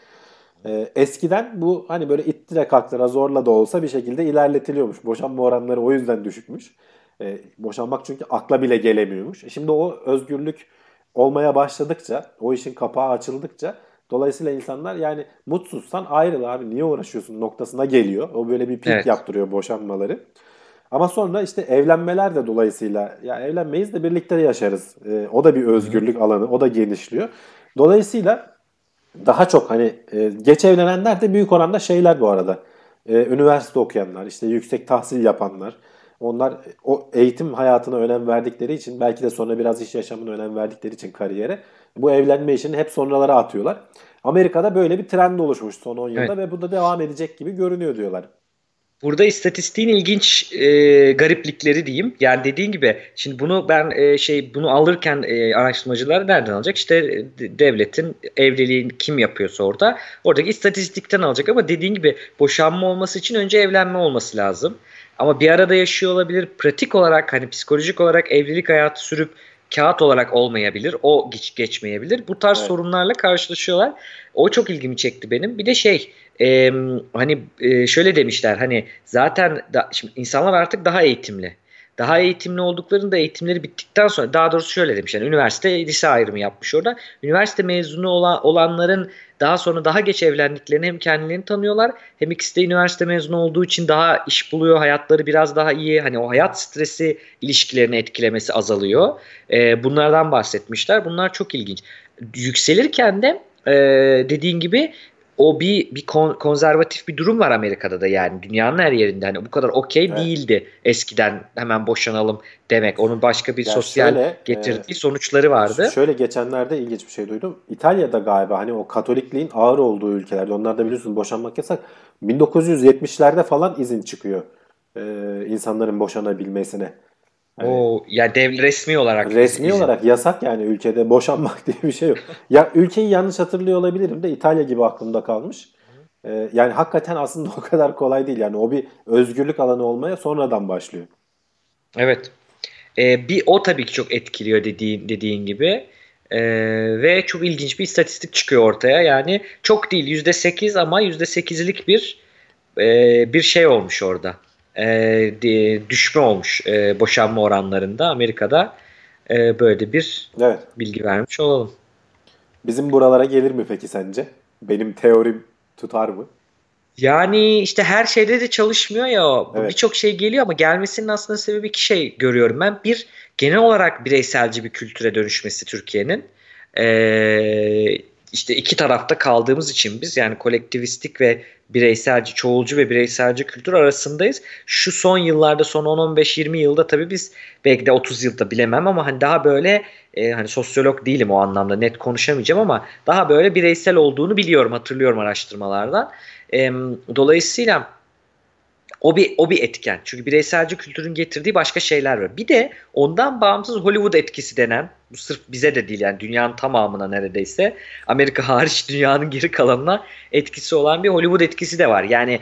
Ee, eskiden bu hani böyle ittire kalktıra zorla da olsa bir şekilde ilerletiliyormuş. Boşanma oranları o yüzden düşükmüş. Ee, boşanmak çünkü akla bile gelemiyormuş. E Şimdi o özgürlük olmaya başladıkça, o işin kapağı açıldıkça dolayısıyla insanlar yani mutsuzsan ayrıl abi niye uğraşıyorsun noktasına geliyor. O böyle bir pik Evet. yaptırıyor boşanmaları. Ama sonra işte evlenmeler de dolayısıyla ya evlenmeyiz de birlikte yaşarız. Ee, o da bir özgürlük alanı, o da genişliyor. Dolayısıyla daha çok hani e, geç evlenenler de büyük oranda şeyler bu arada. E, üniversite okuyanlar, işte yüksek tahsil yapanlar. Onlar o eğitim hayatına önem verdikleri için belki de sonra biraz iş yaşamına önem verdikleri için kariyere bu evlenme işini hep sonralara atıyorlar. Amerika'da böyle bir trend oluşmuş son 10 yılda Evet. ve bu da devam edecek gibi görünüyor diyorlar. Burada istatistiğin ilginç e, gariplikleri diyeyim. Yani dediğin gibi şimdi bunu ben e, şey bunu alırken e, araştırmacılar nereden alacak? İşte e, de- devletin evliliğin kim yapıyorsa orada oradaki istatistikten alacak ama dediğin gibi boşanma olması için önce evlenme olması lazım. Ama bir arada yaşıyor olabilir. Pratik olarak hani psikolojik olarak evlilik hayatı sürüp kağıt olarak olmayabilir. O geç, geçmeyebilir. Bu tarz Evet. sorunlarla karşılaşıyorlar. O çok ilgimi çekti benim. Bir de şey e, hani e, şöyle demişler hani zaten da, şimdi insanlar artık daha eğitimli. Daha eğitimli olduklarında eğitimleri bittikten sonra daha doğrusu şöyle demişler. Üniversite lise ayrımı yapmış orada. Üniversite mezunu olan, olanların daha sonra daha geç evlendiklerini hem kendilerini tanıyorlar hem ikisi de üniversite mezunu olduğu için daha iş buluyor. Hayatları biraz daha iyi. Hani o hayat stresi ilişkilerini etkilemesi azalıyor. E, bunlardan bahsetmişler. Bunlar çok ilginç. Yükselirken de e, dediğin gibi o bir bir kon- konservatif bir durum var Amerika'da da yani dünyanın her yerinde hani bu kadar okey Evet. değildi eskiden hemen boşanalım demek onun başka bir Ya sosyal şöyle, getirdiği e, sonuçları vardı. Şöyle geçenlerde ilginç bir şey duydum. İtalya'da galiba hani o Katolikliğin ağır olduğu ülkelerde onlarda biliyorsunuz boşanmak yasak. 1970'lerde falan izin çıkıyor e, insanların boşanabilmesine. Hani O yani dev resmi olarak resmi izin. olarak yasak yani ülkede boşanmak diye bir şey yok. Ya ülkeyi yanlış hatırlıyor olabilirim de İtalya gibi aklımda kalmış. E, yani hakikaten aslında o kadar kolay değil. Yani o bir özgürlük alanı olmaya sonradan başlıyor. Evet. Ee, bir o tabii ki çok etkiliyor dediğin dediğin gibi. Ee, ve çok ilginç bir istatistik çıkıyor ortaya. Yani çok değil %8 ama %8'lik bir e, bir şey olmuş orada. E, düşme olmuş e, boşanma oranlarında Amerika'da. E, böyle bir evet. bilgi vermiş olalım. Bizim buralara gelir mi peki sence? Benim teorim tutar mı? Yani işte her şeyde de çalışmıyor ya. Evet. Birçok şey geliyor ama gelmesinin aslında sebebi iki şey görüyorum ben. Bir, genel olarak bireyselci bir kültüre dönüşmesi Türkiye'nin. Ee, işte iki tarafta kaldığımız için biz yani kolektivistik ve bireyselci, çoğulcu ve bireyselci kültür arasındayız. Şu son yıllarda son 10-15-20 yılda tabii biz belki de 30 yılda bilemem ama hani daha böyle e, hani sosyolog değilim o anlamda net konuşamayacağım ama daha böyle bireysel olduğunu biliyorum hatırlıyorum araştırmalardan. E, dolayısıyla o bir o bir etken. Çünkü bireyselci kültürün getirdiği başka şeyler var. Bir de ondan bağımsız Hollywood etkisi denen bu sırf bize de değil yani dünyanın tamamına neredeyse Amerika hariç dünyanın geri kalanına etkisi olan bir Hollywood etkisi de var. Yani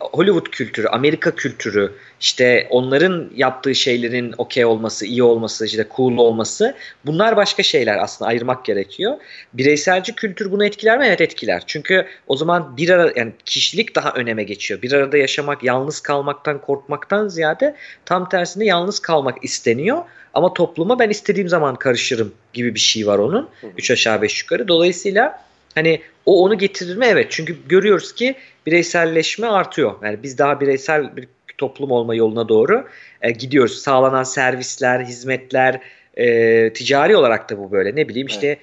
Hollywood kültürü, Amerika kültürü, işte onların yaptığı şeylerin okey olması, iyi olması, işte cool olması bunlar başka şeyler aslında ayırmak gerekiyor. Bireyselci kültür bunu etkiler mi? Evet etkiler. Çünkü o zaman bir ara yani kişilik daha öneme geçiyor. Bir arada yaşamak, yalnız kalmaktan korkmaktan ziyade tam tersine yalnız kalmak isteniyor. Ama topluma ben istediğim zaman karışırım gibi bir şey var onun. Hı hı. Üç aşağı beş yukarı. Dolayısıyla hani o onu getirir mi? Evet. Çünkü görüyoruz ki bireyselleşme artıyor. Yani biz daha bireysel bir toplum olma yoluna doğru e, gidiyoruz. Sağlanan servisler, hizmetler, e, ticari olarak da bu böyle. Ne bileyim işte evet.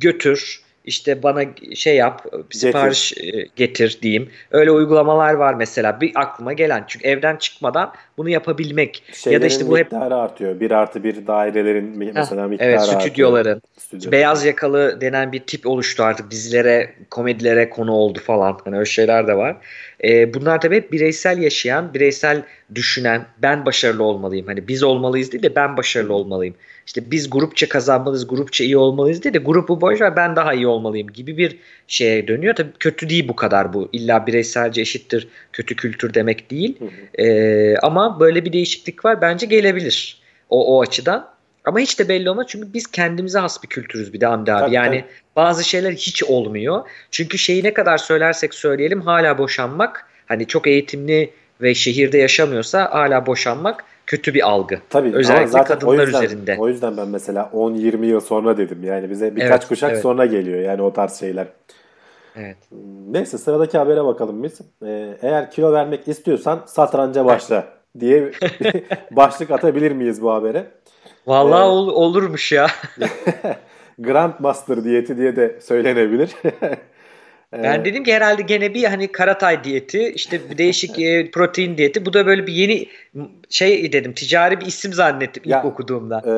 götür, işte bana şey yap sipariş getir. E, getir diyeyim. Öyle uygulamalar var mesela bir aklıma gelen. Çünkü evden çıkmadan bunu yapabilmek. Şeylerin ya da işte bu hep artıyor. Bir artı bir dairelerin mesela miktarı evet, stüdyoların. Artıyor. Beyaz yakalı denen bir tip oluştu artık dizilere, komedilere konu oldu falan. Hani öyle şeyler de var. Ee, bunlar tabii hep bireysel yaşayan, bireysel düşünen, ben başarılı olmalıyım. Hani biz olmalıyız değil de ben başarılı olmalıyım işte biz grupça kazanmalıyız, grupça iyi olmalıyız diye de grubu boş ver ben daha iyi olmalıyım gibi bir şeye dönüyor. Tabii kötü değil bu kadar bu. İlla bireyselce eşittir kötü kültür demek değil. Hı hı. Ee, ama böyle bir değişiklik var. Bence gelebilir o, o açıdan. Ama hiç de belli olmaz çünkü biz kendimize has bir kültürüz bir de Hamdi abi. Tabii, yani tabii. bazı şeyler hiç olmuyor. Çünkü şeyi ne kadar söylersek söyleyelim hala boşanmak hani çok eğitimli ve şehirde yaşamıyorsa hala boşanmak kötü bir algı. Tabii özellikle zaten kadınlar o yüzden, üzerinde. O yüzden ben mesela 10-20 yıl sonra dedim. Yani bize birkaç evet, kuşak evet. sonra geliyor yani o tarz şeyler. Evet. Neyse sıradaki habere bakalım biz. Ee, eğer kilo vermek istiyorsan satranca başla diye başlık atabilir miyiz bu habere? Vallahi ee, ol, olurmuş ya. Grandmaster diyeti diye de söylenebilir. Ben ee, dedim ki herhalde gene bir hani karatay diyeti işte bir değişik e, protein diyeti bu da böyle bir yeni şey dedim ticari bir isim zannettim ya, ilk okuduğumda. E,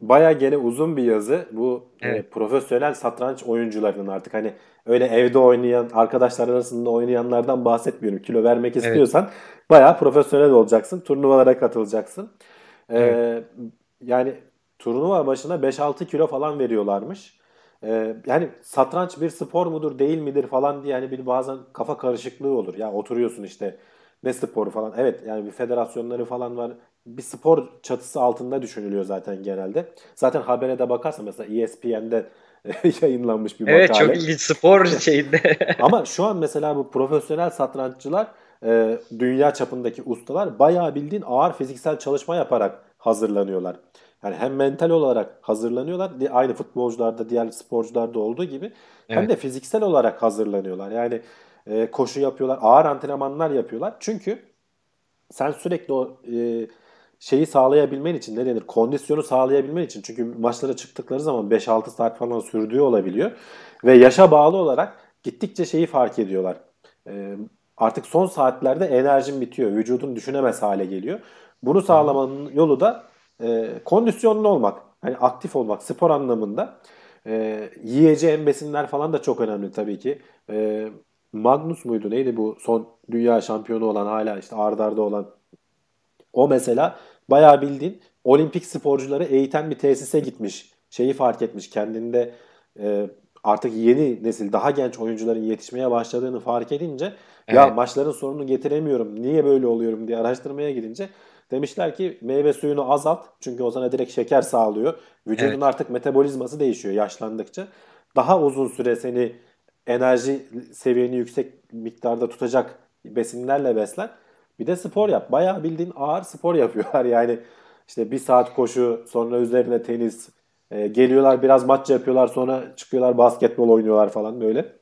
Baya gene uzun bir yazı bu e, evet. e, profesyonel satranç oyuncularının artık hani öyle evde oynayan arkadaşlar arasında oynayanlardan bahsetmiyorum. Kilo vermek istiyorsan evet. baya profesyonel olacaksın turnuvalara katılacaksın. E, evet. Yani turnuva başına 5-6 kilo falan veriyorlarmış. Ee, yani satranç bir spor mudur değil midir falan diye yani bir bazen kafa karışıklığı olur. Ya oturuyorsun işte ne sporu falan. Evet yani bir federasyonları falan var. Bir spor çatısı altında düşünülüyor zaten genelde. Zaten habere de bakarsan mesela ESPN'de yayınlanmış bir evet, makale. Evet çok ilginç spor şeyinde. Ama şu an mesela bu profesyonel satranççılar e, dünya çapındaki ustalar bayağı bildiğin ağır fiziksel çalışma yaparak hazırlanıyorlar. Yani hem mental olarak hazırlanıyorlar. Aynı futbolcularda, diğer sporcularda olduğu gibi. Evet. Hem de fiziksel olarak hazırlanıyorlar. Yani e, koşu yapıyorlar, ağır antrenmanlar yapıyorlar. Çünkü sen sürekli o e, şeyi sağlayabilmen için ne denir? Kondisyonu sağlayabilmen için. Çünkü maçlara çıktıkları zaman 5-6 saat falan sürdüğü olabiliyor. Ve yaşa bağlı olarak gittikçe şeyi fark ediyorlar. E, artık son saatlerde enerjin bitiyor. Vücudun düşünemez hale geliyor. Bunu sağlamanın yolu da e, kondisyonlu olmak. Hani aktif olmak spor anlamında. E, yiyeceğin besinler falan da çok önemli tabii ki. E, Magnus muydu neydi bu son dünya şampiyonu olan hala işte ardarda olan o mesela bayağı bildiğin olimpik sporcuları eğiten bir tesise gitmiş. Şeyi fark etmiş kendinde e, artık yeni nesil daha genç oyuncuların yetişmeye başladığını fark edince evet. ya maçların sonunu getiremiyorum niye böyle oluyorum diye araştırmaya gidince demişler ki meyve suyunu azalt çünkü o sana direkt şeker sağlıyor. Vücudun evet. artık metabolizması değişiyor yaşlandıkça. Daha uzun süre seni enerji seviyeni yüksek miktarda tutacak besinlerle besler. Bir de spor yap. Bayağı bildiğin ağır spor yapıyorlar. Yani işte bir saat koşu, sonra üzerine tenis, e, geliyorlar biraz maç yapıyorlar, sonra çıkıyorlar basketbol oynuyorlar falan böyle.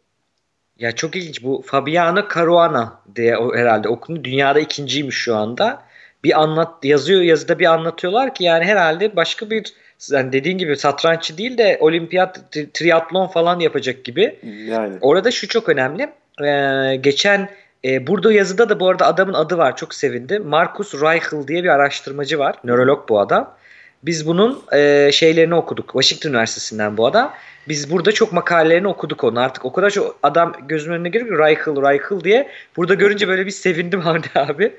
Ya çok ilginç bu Fabiano Caruana diye o herhalde okunuyor. Dünyada ikinciymiş şu anda. Bir anlat yazıyor yazıda bir anlatıyorlar ki yani herhalde başka bir yani dediğin gibi satranççı değil de olimpiyat triatlon falan yapacak gibi. Yani. Orada şu çok önemli. Ee, geçen e, burada yazıda da bu arada adamın adı var çok sevindim. Marcus Reichel diye bir araştırmacı var. Nörolog bu adam. Biz bunun e, şeylerini okuduk. Washington Üniversitesi'nden bu adam. Biz burada çok makalelerini okuduk onu. Artık o kadar çok adam gözümün önüne geliyor ki Reichel, Reichel diye. Burada görünce böyle bir sevindim Hamdi abi.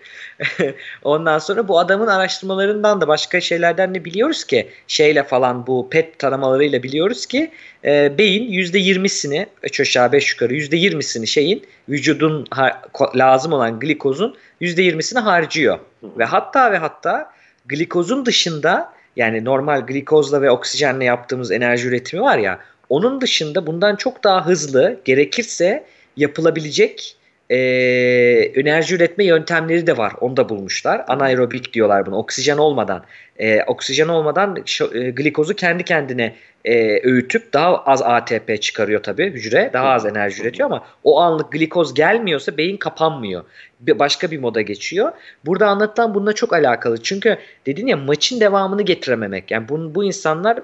Ondan sonra bu adamın araştırmalarından da başka şeylerden ne biliyoruz ki şeyle falan bu PET taramalarıyla biliyoruz ki e, beyin %20'sini 3 aşağı 5 yukarı %20'sini şeyin vücudun lazım olan glikozun %20'sini harcıyor. Ve hatta ve hatta glikozun dışında yani normal glikozla ve oksijenle yaptığımız enerji üretimi var ya onun dışında bundan çok daha hızlı gerekirse yapılabilecek e, enerji üretme yöntemleri de var. Onu da bulmuşlar. Anaerobik diyorlar bunu. Oksijen olmadan. E, oksijen olmadan e, glikozu kendi kendine e, öğütüp daha az ATP çıkarıyor tabii hücre. Daha az enerji üretiyor ama o anlık glikoz gelmiyorsa beyin kapanmıyor. Bir, başka bir moda geçiyor. Burada anlatılan bununla çok alakalı. Çünkü dedin ya maçın devamını getirememek. Yani bu, bu insanlar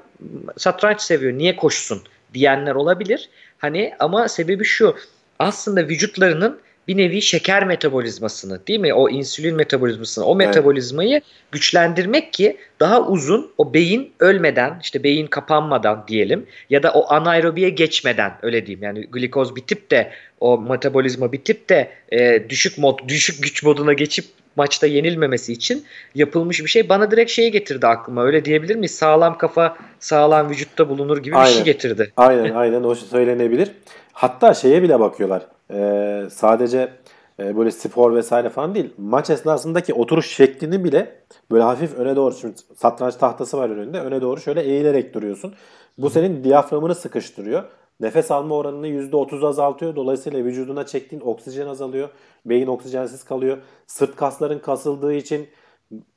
satranç seviyor. Niye koşsun diyenler olabilir. Hani ama sebebi şu. Aslında vücutlarının bir nevi şeker metabolizmasını değil mi? O insülin metabolizmasını, o metabolizmayı evet. güçlendirmek ki daha uzun o beyin ölmeden, işte beyin kapanmadan diyelim ya da o anaerobiye geçmeden öyle diyeyim. Yani glikoz bitip de o metabolizma bitip de e, düşük mod, düşük güç moduna geçip maçta yenilmemesi için yapılmış bir şey. Bana direkt şeyi getirdi aklıma. Öyle diyebilir miyiz? Sağlam kafa, sağlam vücutta bulunur gibi aynen. bir şey getirdi. Aynen, aynen o söylenebilir. Hatta şeye bile bakıyorlar e, sadece e, böyle spor vesaire falan değil. Maç esnasındaki oturuş şeklini bile böyle hafif öne doğru şimdi satranç tahtası var önünde. Öne doğru şöyle eğilerek duruyorsun. Bu senin diyaframını sıkıştırıyor. Nefes alma oranını %30 azaltıyor. Dolayısıyla vücuduna çektiğin oksijen azalıyor. Beyin oksijensiz kalıyor. Sırt kasların kasıldığı için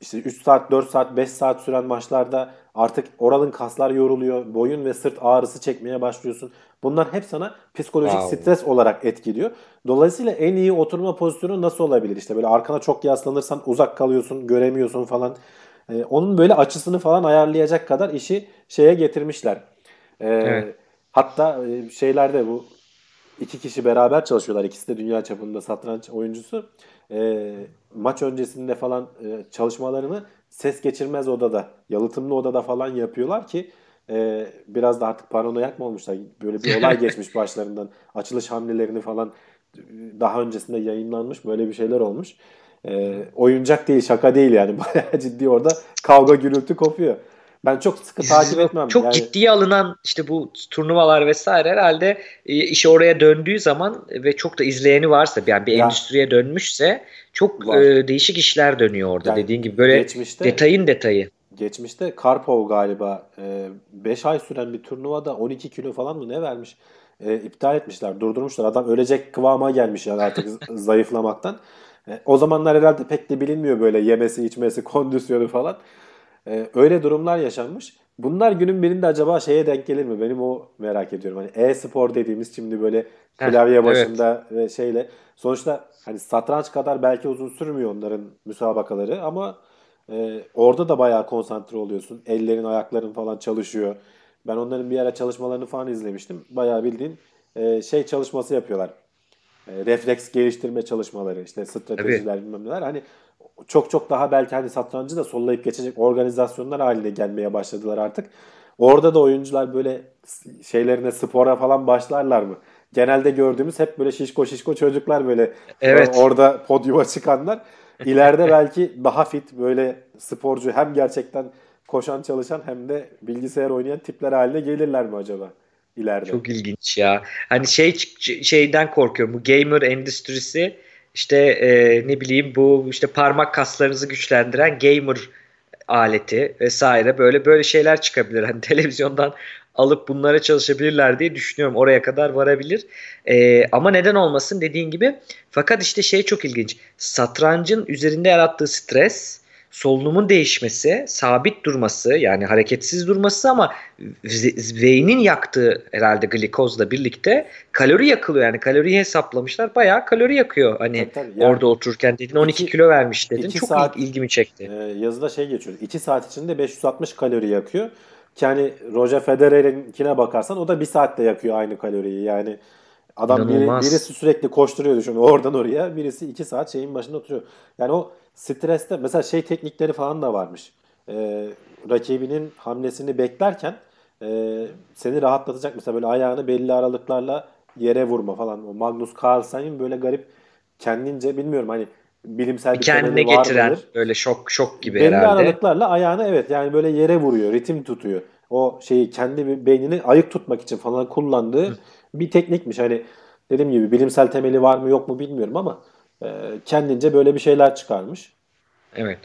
işte 3 saat, 4 saat, 5 saat süren maçlarda artık oralın kaslar yoruluyor. Boyun ve sırt ağrısı çekmeye başlıyorsun. Bunlar hep sana psikolojik wow. stres olarak etkiliyor. Dolayısıyla en iyi oturma pozisyonu nasıl olabilir? İşte böyle arkana çok yaslanırsan uzak kalıyorsun, göremiyorsun falan. Ee, onun böyle açısını falan ayarlayacak kadar işi şeye getirmişler. Ee, evet. Hatta e, şeylerde bu iki kişi beraber çalışıyorlar. İkisi de dünya çapında satranç oyuncusu. E, maç öncesinde falan e, çalışmalarını ses geçirmez odada, yalıtımlı odada falan yapıyorlar ki e, biraz da artık paranoyak mı olmuşlar? Böyle bir olay geçmiş başlarından. Açılış hamlelerini falan daha öncesinde yayınlanmış. Böyle bir şeyler olmuş. E, oyuncak değil, şaka değil yani. Bayağı ciddi orada kavga gürültü kopuyor. Ben çok sıkı takip etmem. Çok yani... ciddiye alınan işte bu turnuvalar vesaire herhalde e, işi oraya döndüğü zaman ve çok da izleyeni varsa yani bir ya, endüstriye dönmüşse çok e, değişik işler dönüyor orada yani, dediğin gibi böyle geçmişte, detayın detayı. Geçmişte Karpov galiba 5 e, ay süren bir turnuvada 12 kilo falan mı ne vermiş? E, iptal etmişler, durdurmuşlar. Adam ölecek kıvama gelmiş yani artık zayıflamaktan. E, o zamanlar herhalde pek de bilinmiyor böyle yemesi, içmesi, kondisyonu falan. E, öyle durumlar yaşanmış. Bunlar günün birinde acaba şeye denk gelir mi? Benim o merak ediyorum. Hani e-spor dediğimiz şimdi böyle klavye başında evet. ve şeyle. Sonuçta hani satranç kadar belki uzun sürmüyor onların müsabakaları ama e, orada da bayağı konsantre oluyorsun. Ellerin, ayakların falan çalışıyor. Ben onların bir ara çalışmalarını falan izlemiştim. Bayağı bildiğin e, şey çalışması yapıyorlar. E, refleks geliştirme çalışmaları, işte stratejiler Tabii. bilmem neler. Hani çok çok daha belki hani satrancı da sollayıp geçecek organizasyonlar haline gelmeye başladılar artık. Orada da oyuncular böyle şeylerine spora falan başlarlar mı? Genelde gördüğümüz hep böyle şişko şişko çocuklar böyle evet. orada podyuma çıkanlar. İleride belki daha fit böyle sporcu hem gerçekten koşan çalışan hem de bilgisayar oynayan tipler haline gelirler mi acaba? ileride. Çok ilginç ya. Hani şey şeyden korkuyorum. Bu gamer endüstrisi işte e, ne bileyim bu işte parmak kaslarınızı güçlendiren gamer aleti vesaire böyle böyle şeyler çıkabilir. Hani televizyondan alıp bunlara çalışabilirler diye düşünüyorum. Oraya kadar varabilir. E, ama neden olmasın dediğin gibi. Fakat işte şey çok ilginç. Satrancın üzerinde yarattığı stres solunumun değişmesi, sabit durması yani hareketsiz durması ama beynin yaktığı herhalde glikozla birlikte kalori yakılıyor. Yani kaloriyi hesaplamışlar. Bayağı kalori yakıyor. Hani tabii, tabii. Yani orada otururken dedin 12 iki, kilo vermiş dedin. Çok saat, ilgimi çekti. E, yazıda şey geçiyor. 2 saat içinde 560 kalori yakıyor. Ki hani Roger Federer'inkine bakarsan o da 1 saatte yakıyor aynı kaloriyi. Yani adam biri, birisi sürekli koşturuyor düşün oradan oraya. Birisi 2 saat şeyin başında oturuyor. Yani o streste mesela şey teknikleri falan da varmış. Ee, rakibinin hamlesini beklerken e, seni rahatlatacak mesela böyle ayağını belli aralıklarla yere vurma falan. O Magnus Carlsen'in böyle garip kendince bilmiyorum hani bilimsel bir kendine getiren mıdır? böyle şok şok gibi belli herhalde. Aralıklarla ayağını evet yani böyle yere vuruyor, ritim tutuyor. O şeyi kendi beynini ayık tutmak için falan kullandığı Hı. bir teknikmiş. Hani dediğim gibi bilimsel temeli var mı yok mu bilmiyorum ama e, kendince böyle bir şeyler çıkarmış. Evet.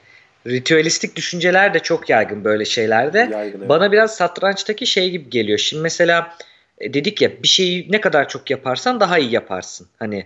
Ritüelistik düşünceler de çok yaygın böyle şeylerde. Yaygın, evet. Bana biraz satrançtaki şey gibi geliyor. Şimdi mesela e, dedik ya bir şeyi ne kadar çok yaparsan daha iyi yaparsın. Hani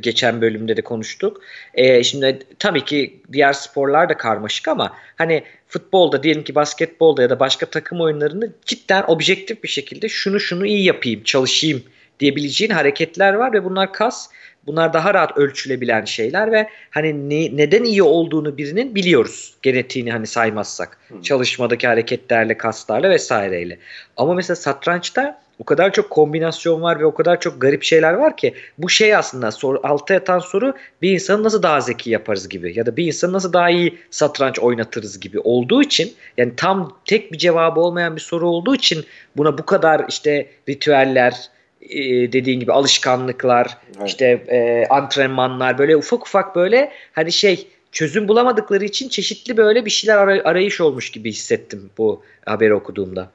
geçen bölümde de konuştuk. E, şimdi tabii ki diğer sporlar da karmaşık ama hani futbolda diyelim ki basketbolda ya da başka takım oyunlarında cidden objektif bir şekilde şunu şunu iyi yapayım, çalışayım diyebileceğin hareketler var ve bunlar kas Bunlar daha rahat ölçülebilen şeyler ve hani ne, neden iyi olduğunu birinin biliyoruz. Genetiğini hani saymazsak. Hmm. Çalışmadaki hareketlerle, kaslarla vesaireyle. Ama mesela satrançta o kadar çok kombinasyon var ve o kadar çok garip şeyler var ki bu şey aslında soru, altta yatan soru bir insanı nasıl daha zeki yaparız gibi ya da bir insanı nasıl daha iyi satranç oynatırız gibi olduğu için yani tam tek bir cevabı olmayan bir soru olduğu için buna bu kadar işte ritüeller, e, dediğin gibi alışkanlıklar, evet. işte e, antrenmanlar böyle ufak ufak böyle hani şey çözüm bulamadıkları için çeşitli böyle bir şeyler aray- arayış olmuş gibi hissettim bu haberi okuduğumda.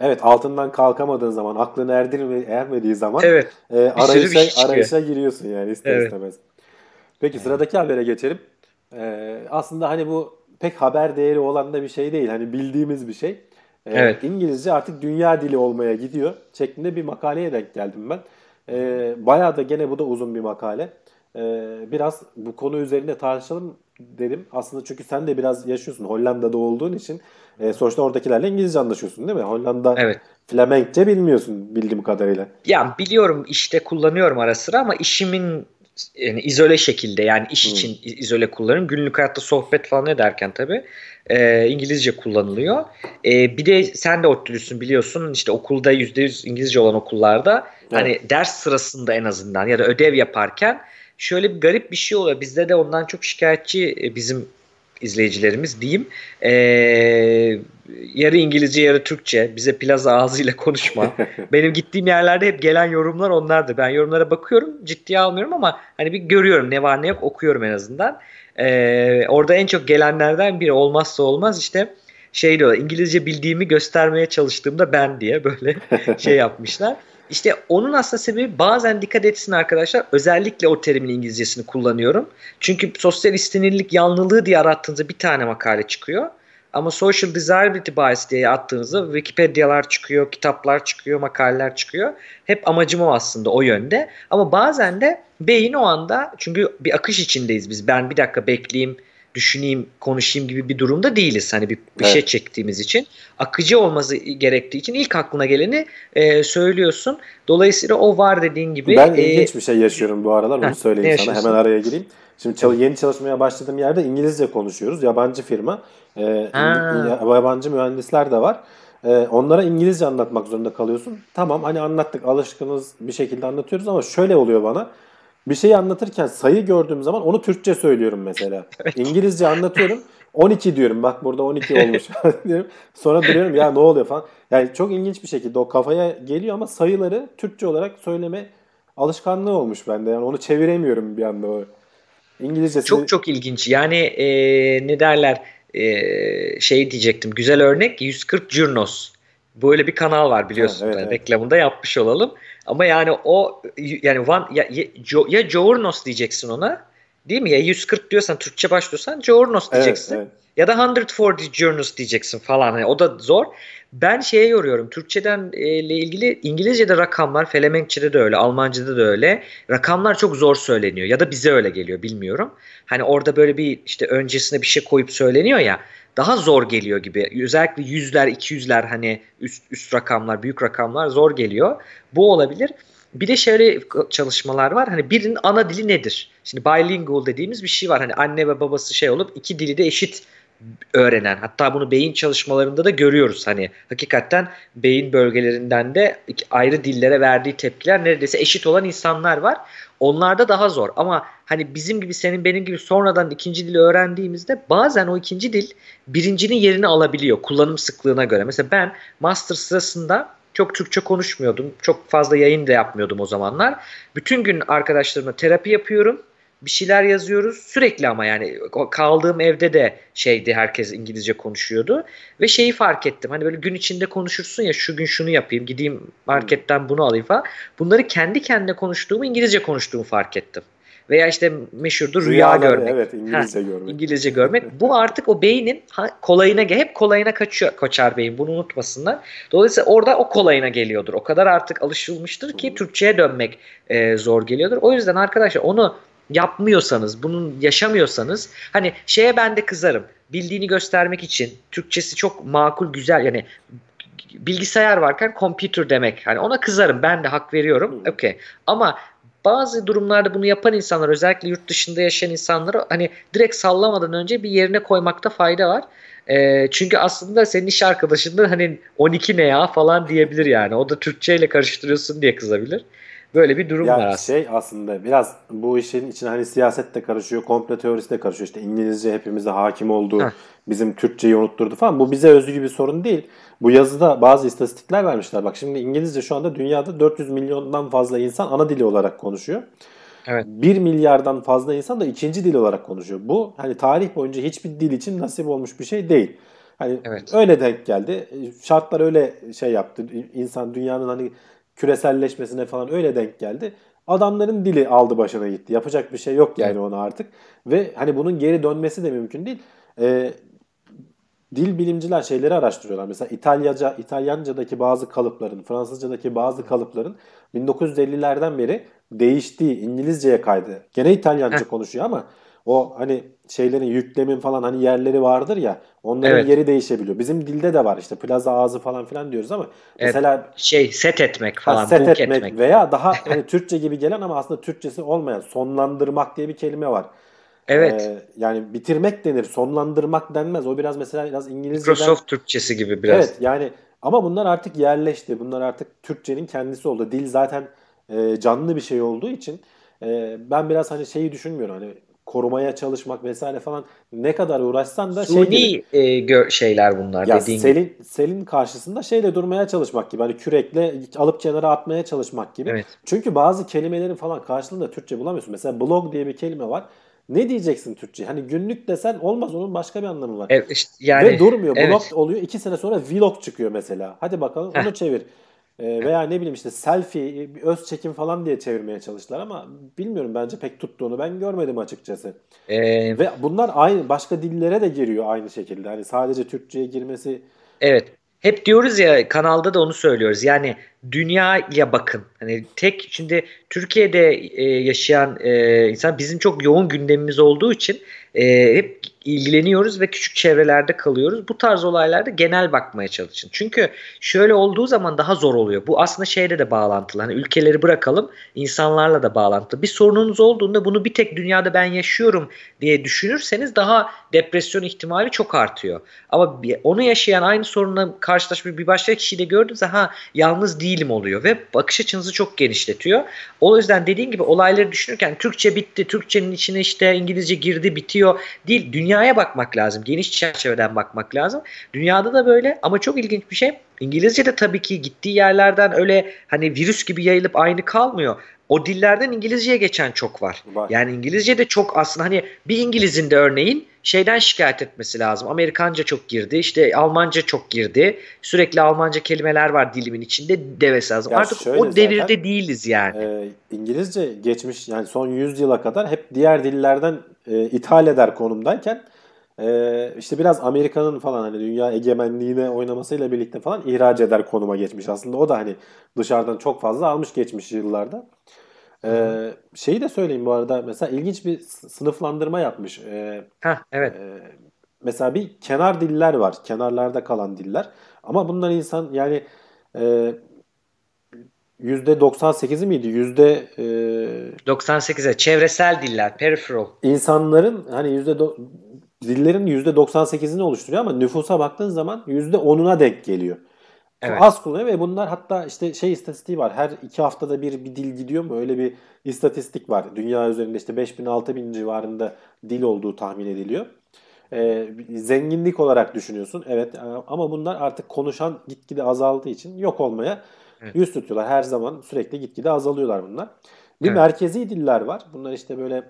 Evet altından kalkamadığın zaman aklın erdirme, ermediği zaman evet, e, arayışa, şey arayışa giriyorsun yani ister evet. istemez. Peki evet. sıradaki habere geçelim. Ee, aslında hani bu pek haber değeri olan da bir şey değil. Hani bildiğimiz bir şey. Ee, evet. İngilizce artık dünya dili olmaya gidiyor şeklinde bir makaleye denk geldim ben. Ee, bayağı da gene bu da uzun bir makale. Ee, biraz bu konu üzerinde tartışalım dedim. Aslında çünkü sen de biraz yaşıyorsun Hollanda'da olduğun için. E, sonuçta oradakilerle İngilizce anlaşıyorsun değil mi? Hollanda evet. Flemenkçe bilmiyorsun bildiğim kadarıyla. Ya biliyorum işte kullanıyorum ara sıra ama işimin yani izole şekilde yani iş hmm. için izole kullanırım. Günlük hayatta sohbet falan ederken tabii e, İngilizce kullanılıyor. E, bir de sen de ODTÜ'lüsün biliyorsun işte okulda %100 İngilizce olan okullarda evet. hani ders sırasında en azından ya da ödev yaparken şöyle bir garip bir şey oluyor. Bizde de ondan çok şikayetçi e, bizim izleyicilerimiz diyeyim. Ee, yarı İngilizce yarı Türkçe bize plaza ağzıyla konuşma. Benim gittiğim yerlerde hep gelen yorumlar onlardı. Ben yorumlara bakıyorum ciddiye almıyorum ama hani bir görüyorum ne var ne yok okuyorum en azından. Ee, orada en çok gelenlerden biri olmazsa olmaz işte şey diyorlar İngilizce bildiğimi göstermeye çalıştığımda ben diye böyle şey yapmışlar. İşte onun aslında sebebi bazen dikkat etsin arkadaşlar özellikle o terimin İngilizcesini kullanıyorum. Çünkü sosyal istenirlik yanlılığı diye arattığınızda bir tane makale çıkıyor. Ama social desirability bias diye attığınızda Wikipedia'lar çıkıyor, kitaplar çıkıyor, makaleler çıkıyor. Hep amacım o aslında o yönde. Ama bazen de beyin o anda çünkü bir akış içindeyiz biz. Ben bir dakika bekleyeyim, düşüneyim, konuşayım gibi bir durumda değiliz. Hani bir, bir evet. şey çektiğimiz için. Akıcı olması gerektiği için ilk aklına geleni e, söylüyorsun. Dolayısıyla o var dediğin gibi. Ben e, ilginç bir şey yaşıyorum bu aralar. Onu söyleyeyim sana. Hemen araya gireyim. Şimdi yeni çalışmaya başladığım yerde İngilizce konuşuyoruz. Yabancı firma. E, yabancı mühendisler de var. E, onlara İngilizce anlatmak zorunda kalıyorsun. Tamam hani anlattık alışkınız bir şekilde anlatıyoruz ama şöyle oluyor bana bir şeyi anlatırken sayı gördüğüm zaman onu Türkçe söylüyorum mesela. İngilizce anlatıyorum. 12 diyorum bak burada 12 olmuş diyorum. Sonra duruyorum ya ne oluyor falan. Yani çok ilginç bir şekilde o kafaya geliyor ama sayıları Türkçe olarak söyleme alışkanlığı olmuş bende. Yani onu çeviremiyorum bir anda o. İngilizcesi... Çok çok ilginç. Yani ee, ne derler ee, şey diyecektim. Güzel örnek 140 Jurnos Böyle bir kanal var biliyorsun. Evet, evet. Reklamını da yapmış olalım. Ama yani o yani one, ya, ya, ya Journos diyeceksin ona. Değil mi? Ya 140 diyorsan Türkçe başlıyorsan Journos Evet, diyeceksin. evet. Ya da 140 Journos diyeceksin falan. Hani o da zor. Ben şeye yoruyorum. Türkçeden e, ile ilgili İngilizce'de rakamlar, Felemenkçe'de de öyle, Almanca'da da öyle. Rakamlar çok zor söyleniyor. Ya da bize öyle geliyor bilmiyorum. Hani orada böyle bir işte öncesine bir şey koyup söyleniyor ya. Daha zor geliyor gibi. Özellikle yüzler, iki yüzler hani üst, üst rakamlar, büyük rakamlar zor geliyor. Bu olabilir. Bir de şöyle çalışmalar var. Hani birinin ana dili nedir? Şimdi bilingual dediğimiz bir şey var. Hani anne ve babası şey olup iki dili de eşit öğrenen. Hatta bunu beyin çalışmalarında da görüyoruz. Hani hakikaten beyin bölgelerinden de ayrı dillere verdiği tepkiler neredeyse eşit olan insanlar var. Onlarda daha zor ama hani bizim gibi senin benim gibi sonradan ikinci dili öğrendiğimizde bazen o ikinci dil birincinin yerini alabiliyor kullanım sıklığına göre. Mesela ben master sırasında çok Türkçe konuşmuyordum. Çok fazla yayın da yapmıyordum o zamanlar. Bütün gün arkadaşlarımla terapi yapıyorum. Bir şeyler yazıyoruz. Sürekli ama yani kaldığım evde de şeydi herkes İngilizce konuşuyordu. Ve şeyi fark ettim. Hani böyle gün içinde konuşursun ya şu gün şunu yapayım. Gideyim marketten bunu alayım falan. Bunları kendi kendine konuştuğumu İngilizce konuştuğumu fark ettim. Veya işte meşhurdur rüya Rüyaları, görmek. Evet İngilizce Ha, görmek. İngilizce görmek. Bu artık o beynin kolayına hep kolayına kaçıyor koçar beyin. Bunu unutmasınlar. Dolayısıyla orada o kolayına geliyordur. O kadar artık alışılmıştır ki Türkçe'ye dönmek e, zor geliyordur. O yüzden arkadaşlar onu yapmıyorsanız, bunun yaşamıyorsanız hani şeye ben de kızarım. Bildiğini göstermek için Türkçesi çok makul, güzel yani bilgisayar varken computer demek. Hani ona kızarım. Ben de hak veriyorum. Hı. Okey. Ama bazı durumlarda bunu yapan insanlar özellikle yurt dışında yaşayan insanları hani direkt sallamadan önce bir yerine koymakta fayda var. Ee, çünkü aslında senin iş arkadaşın da hani 12 ne ya falan diyebilir yani. O da Türkçe ile karıştırıyorsun diye kızabilir. Böyle bir durum Ya var aslında. şey aslında biraz bu işin içine hani siyaset de karışıyor, komplo teorisi de karışıyor. İşte İngilizce hepimize hakim oldu, Heh. bizim Türkçeyi unutturdu falan. Bu bize özgü bir sorun değil. Bu yazıda bazı istatistikler vermişler. Bak şimdi İngilizce şu anda dünyada 400 milyondan fazla insan ana dili olarak konuşuyor. Evet. 1 milyardan fazla insan da ikinci dil olarak konuşuyor. Bu hani tarih boyunca hiçbir dil için nasip olmuş bir şey değil. Hani Evet. öyle denk geldi. Şartlar öyle şey yaptı. İnsan dünyanın hani küreselleşmesine falan öyle denk geldi. Adamların dili aldı başına gitti. Yapacak bir şey yok yani ona artık. Ve hani bunun geri dönmesi de mümkün değil. Ee, dil bilimciler şeyleri araştırıyorlar. Mesela İtalyaca, İtalyanca'daki bazı kalıpların, Fransızca'daki bazı kalıpların 1950'lerden beri değiştiği İngilizceye kaydı. Gene İtalyanca konuşuyor ama o hani şeylerin yüklemin falan hani yerleri vardır ya onların Evet. yeri değişebiliyor. Bizim dilde de var işte plaza ağzı falan filan diyoruz ama Evet. mesela Şey set etmek Ha, falan, set etmek, etmek. veya daha hani Türkçe gibi gelen ama aslında Türkçesi olmayan sonlandırmak diye bir kelime var. Evet. Ee, yani bitirmek denir, sonlandırmak denmez. O biraz mesela biraz İngilizceden. Microsoft Türkçesi gibi biraz. Evet yani ama bunlar artık yerleşti. Bunlar artık Türkçenin kendisi oldu. Dil zaten e, canlı bir şey olduğu için e, ben biraz hani şeyi düşünmüyorum. Hani korumaya çalışmak vesaire falan ne kadar uğraşsan da şey gibi. Suni e, gö- şeyler bunlar Ya dediğin gibi. selin, selin karşısında şeyle durmaya çalışmak gibi. Hani kürekle alıp kenara atmaya çalışmak gibi. Evet. Çünkü bazı kelimelerin falan karşılığında Türkçe bulamıyorsun. Mesela blog diye bir kelime var. Ne diyeceksin Türkçe? Hani günlük desen olmaz onun başka bir anlamı var. Evet, işte yani Ve durmuyor. evet. Blog oluyor. iki sene sonra vlog çıkıyor mesela. Hadi bakalım Heh. onu çevir. Ee, veya ne bileyim işte selfie, bir öz çekim falan diye çevirmeye çalıştılar ama bilmiyorum bence pek tuttuğunu ben görmedim açıkçası. Ee, Ve bunlar aynı başka dillere de giriyor aynı şekilde. Hani sadece Türkçe'ye girmesi Evet. Hep diyoruz ya kanalda da onu söylüyoruz. Yani dünyaya bakın. Hani tek şimdi Türkiye'de e, yaşayan e, insan bizim çok yoğun gündemimiz olduğu için e, hep ilgileniyoruz ve küçük çevrelerde kalıyoruz. Bu tarz olaylarda genel bakmaya çalışın. Çünkü şöyle olduğu zaman daha zor oluyor. Bu aslında şeyle de bağlantılı. Hani ülkeleri bırakalım, insanlarla da bağlantılı. Bir sorununuz olduğunda bunu bir tek dünyada ben yaşıyorum diye düşünürseniz daha depresyon ihtimali çok artıyor. Ama onu yaşayan aynı sorunla karşılaşmış bir başka kişiyi de gördüğünüzde ha yalnız değilim oluyor ve bakış açınızı çok genişletiyor. O yüzden dediğim gibi olayları düşünürken Türkçe bitti, Türkçenin içine işte İngilizce girdi, bitiyor değil. Dünyaya bakmak lazım. Geniş çerçeveden bakmak lazım. Dünyada da böyle ama çok ilginç bir şey. İngilizce de tabii ki gittiği yerlerden öyle hani virüs gibi yayılıp aynı kalmıyor. o dillerden İngilizceye geçen çok var. Var. Yani İngilizce de çok aslında hani bir İngiliz'in de örneğin şeyden şikayet etmesi lazım. Amerikanca çok girdi, işte Almanca çok girdi. Sürekli Almanca kelimeler var dilimin içinde demesi lazım. Ya Artık o devirde zaten, değiliz yani. E, İngilizce geçmiş yani son 100 yıla kadar hep diğer dillerden e, ithal eder konumdayken e, işte biraz Amerika'nın falan hani dünya egemenliğine oynamasıyla birlikte falan ihraç eder konuma geçmiş. Aslında o da hani dışarıdan çok fazla almış geçmiş yıllarda. Ee, şeyi de söyleyeyim bu arada mesela ilginç bir sınıflandırma yapmış. Ee, Heh, evet. e, mesela bir kenar diller var. Kenarlarda kalan diller. Ama bunlar insan yani e, %98'i miydi? Yüzde e, 98'e çevresel diller, peripheral. insanların hani yüzde do- dillerin %98'ini oluşturuyor ama nüfusa baktığın zaman %10'una denk geliyor. Evet. Az kullanıyor ve bunlar hatta işte şey istatistiği var. Her iki haftada bir bir dil gidiyor mu? Öyle bir istatistik var. Dünya üzerinde işte 5000 6000 civarında dil olduğu tahmin ediliyor. Ee, zenginlik olarak düşünüyorsun. Evet ama bunlar artık konuşan gitgide azaldığı için yok olmaya Evet. yüz tutuyorlar. Her zaman sürekli gitgide azalıyorlar bunlar. Bir Evet. merkezi diller var. Bunlar işte böyle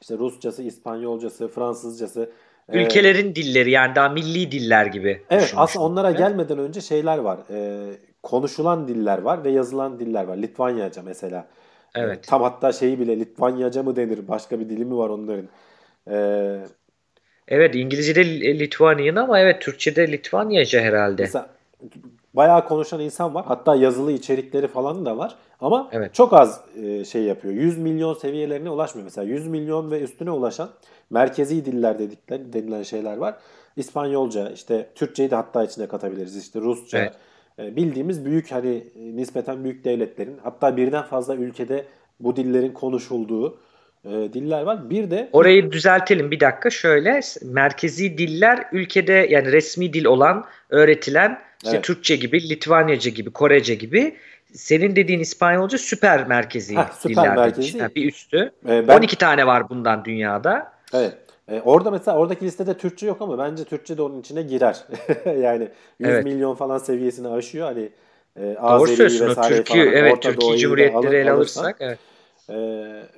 işte Rusçası, İspanyolcası, Fransızcası. e, Ülkelerin dilleri yani daha milli diller gibi. Evet aslında onlara Evet. gelmeden önce şeyler var. Ee, konuşulan diller var ve yazılan diller var. Litvanyaca mesela. Ee, Evet. tam hatta şeyi bile Litvanyaca mı denir? Başka bir dili mi var onların? Ee, Evet İngilizce'de Lithuanian ama evet Türkçe'de Litvanyaca herhalde. mesela bayağı konuşan insan var. Hatta yazılı içerikleri falan da var. Ama Evet. çok az e, şey yapıyor. 100 milyon seviyelerine ulaşmıyor. Mesela 100 milyon ve üstüne ulaşan merkezi diller dedikleri denilen şeyler var. İspanyolca, işte Türkçeyi de hatta içine katabiliriz. İşte Rusça. Evet. E, Bildiğimiz büyük hani nispeten büyük devletlerin hatta birden fazla ülkede bu dillerin konuşulduğu e, diller var. Bir de Orayı düzeltelim bir dakika şöyle merkezi diller ülkede yani resmi dil olan öğretilen işte Evet. Türkçe gibi Litvanyaca gibi Korece gibi senin dediğin İspanyolca süper merkezi Heh, süper dillerden. merkezi. Ha, bir üstü. e, ben 12 tane var bundan dünyada. Evet. E, orada mesela oradaki listede Türkçe yok ama bence Türkçe de onun içine girer. yani 100 Evet. milyon falan seviyesini aşıyor. Hani e, Doğru Azeri söylüyorsun. O vesaire Türkiye, falan evet Orta Türkiye Cumhuriyetleri ele alırsak evet. E,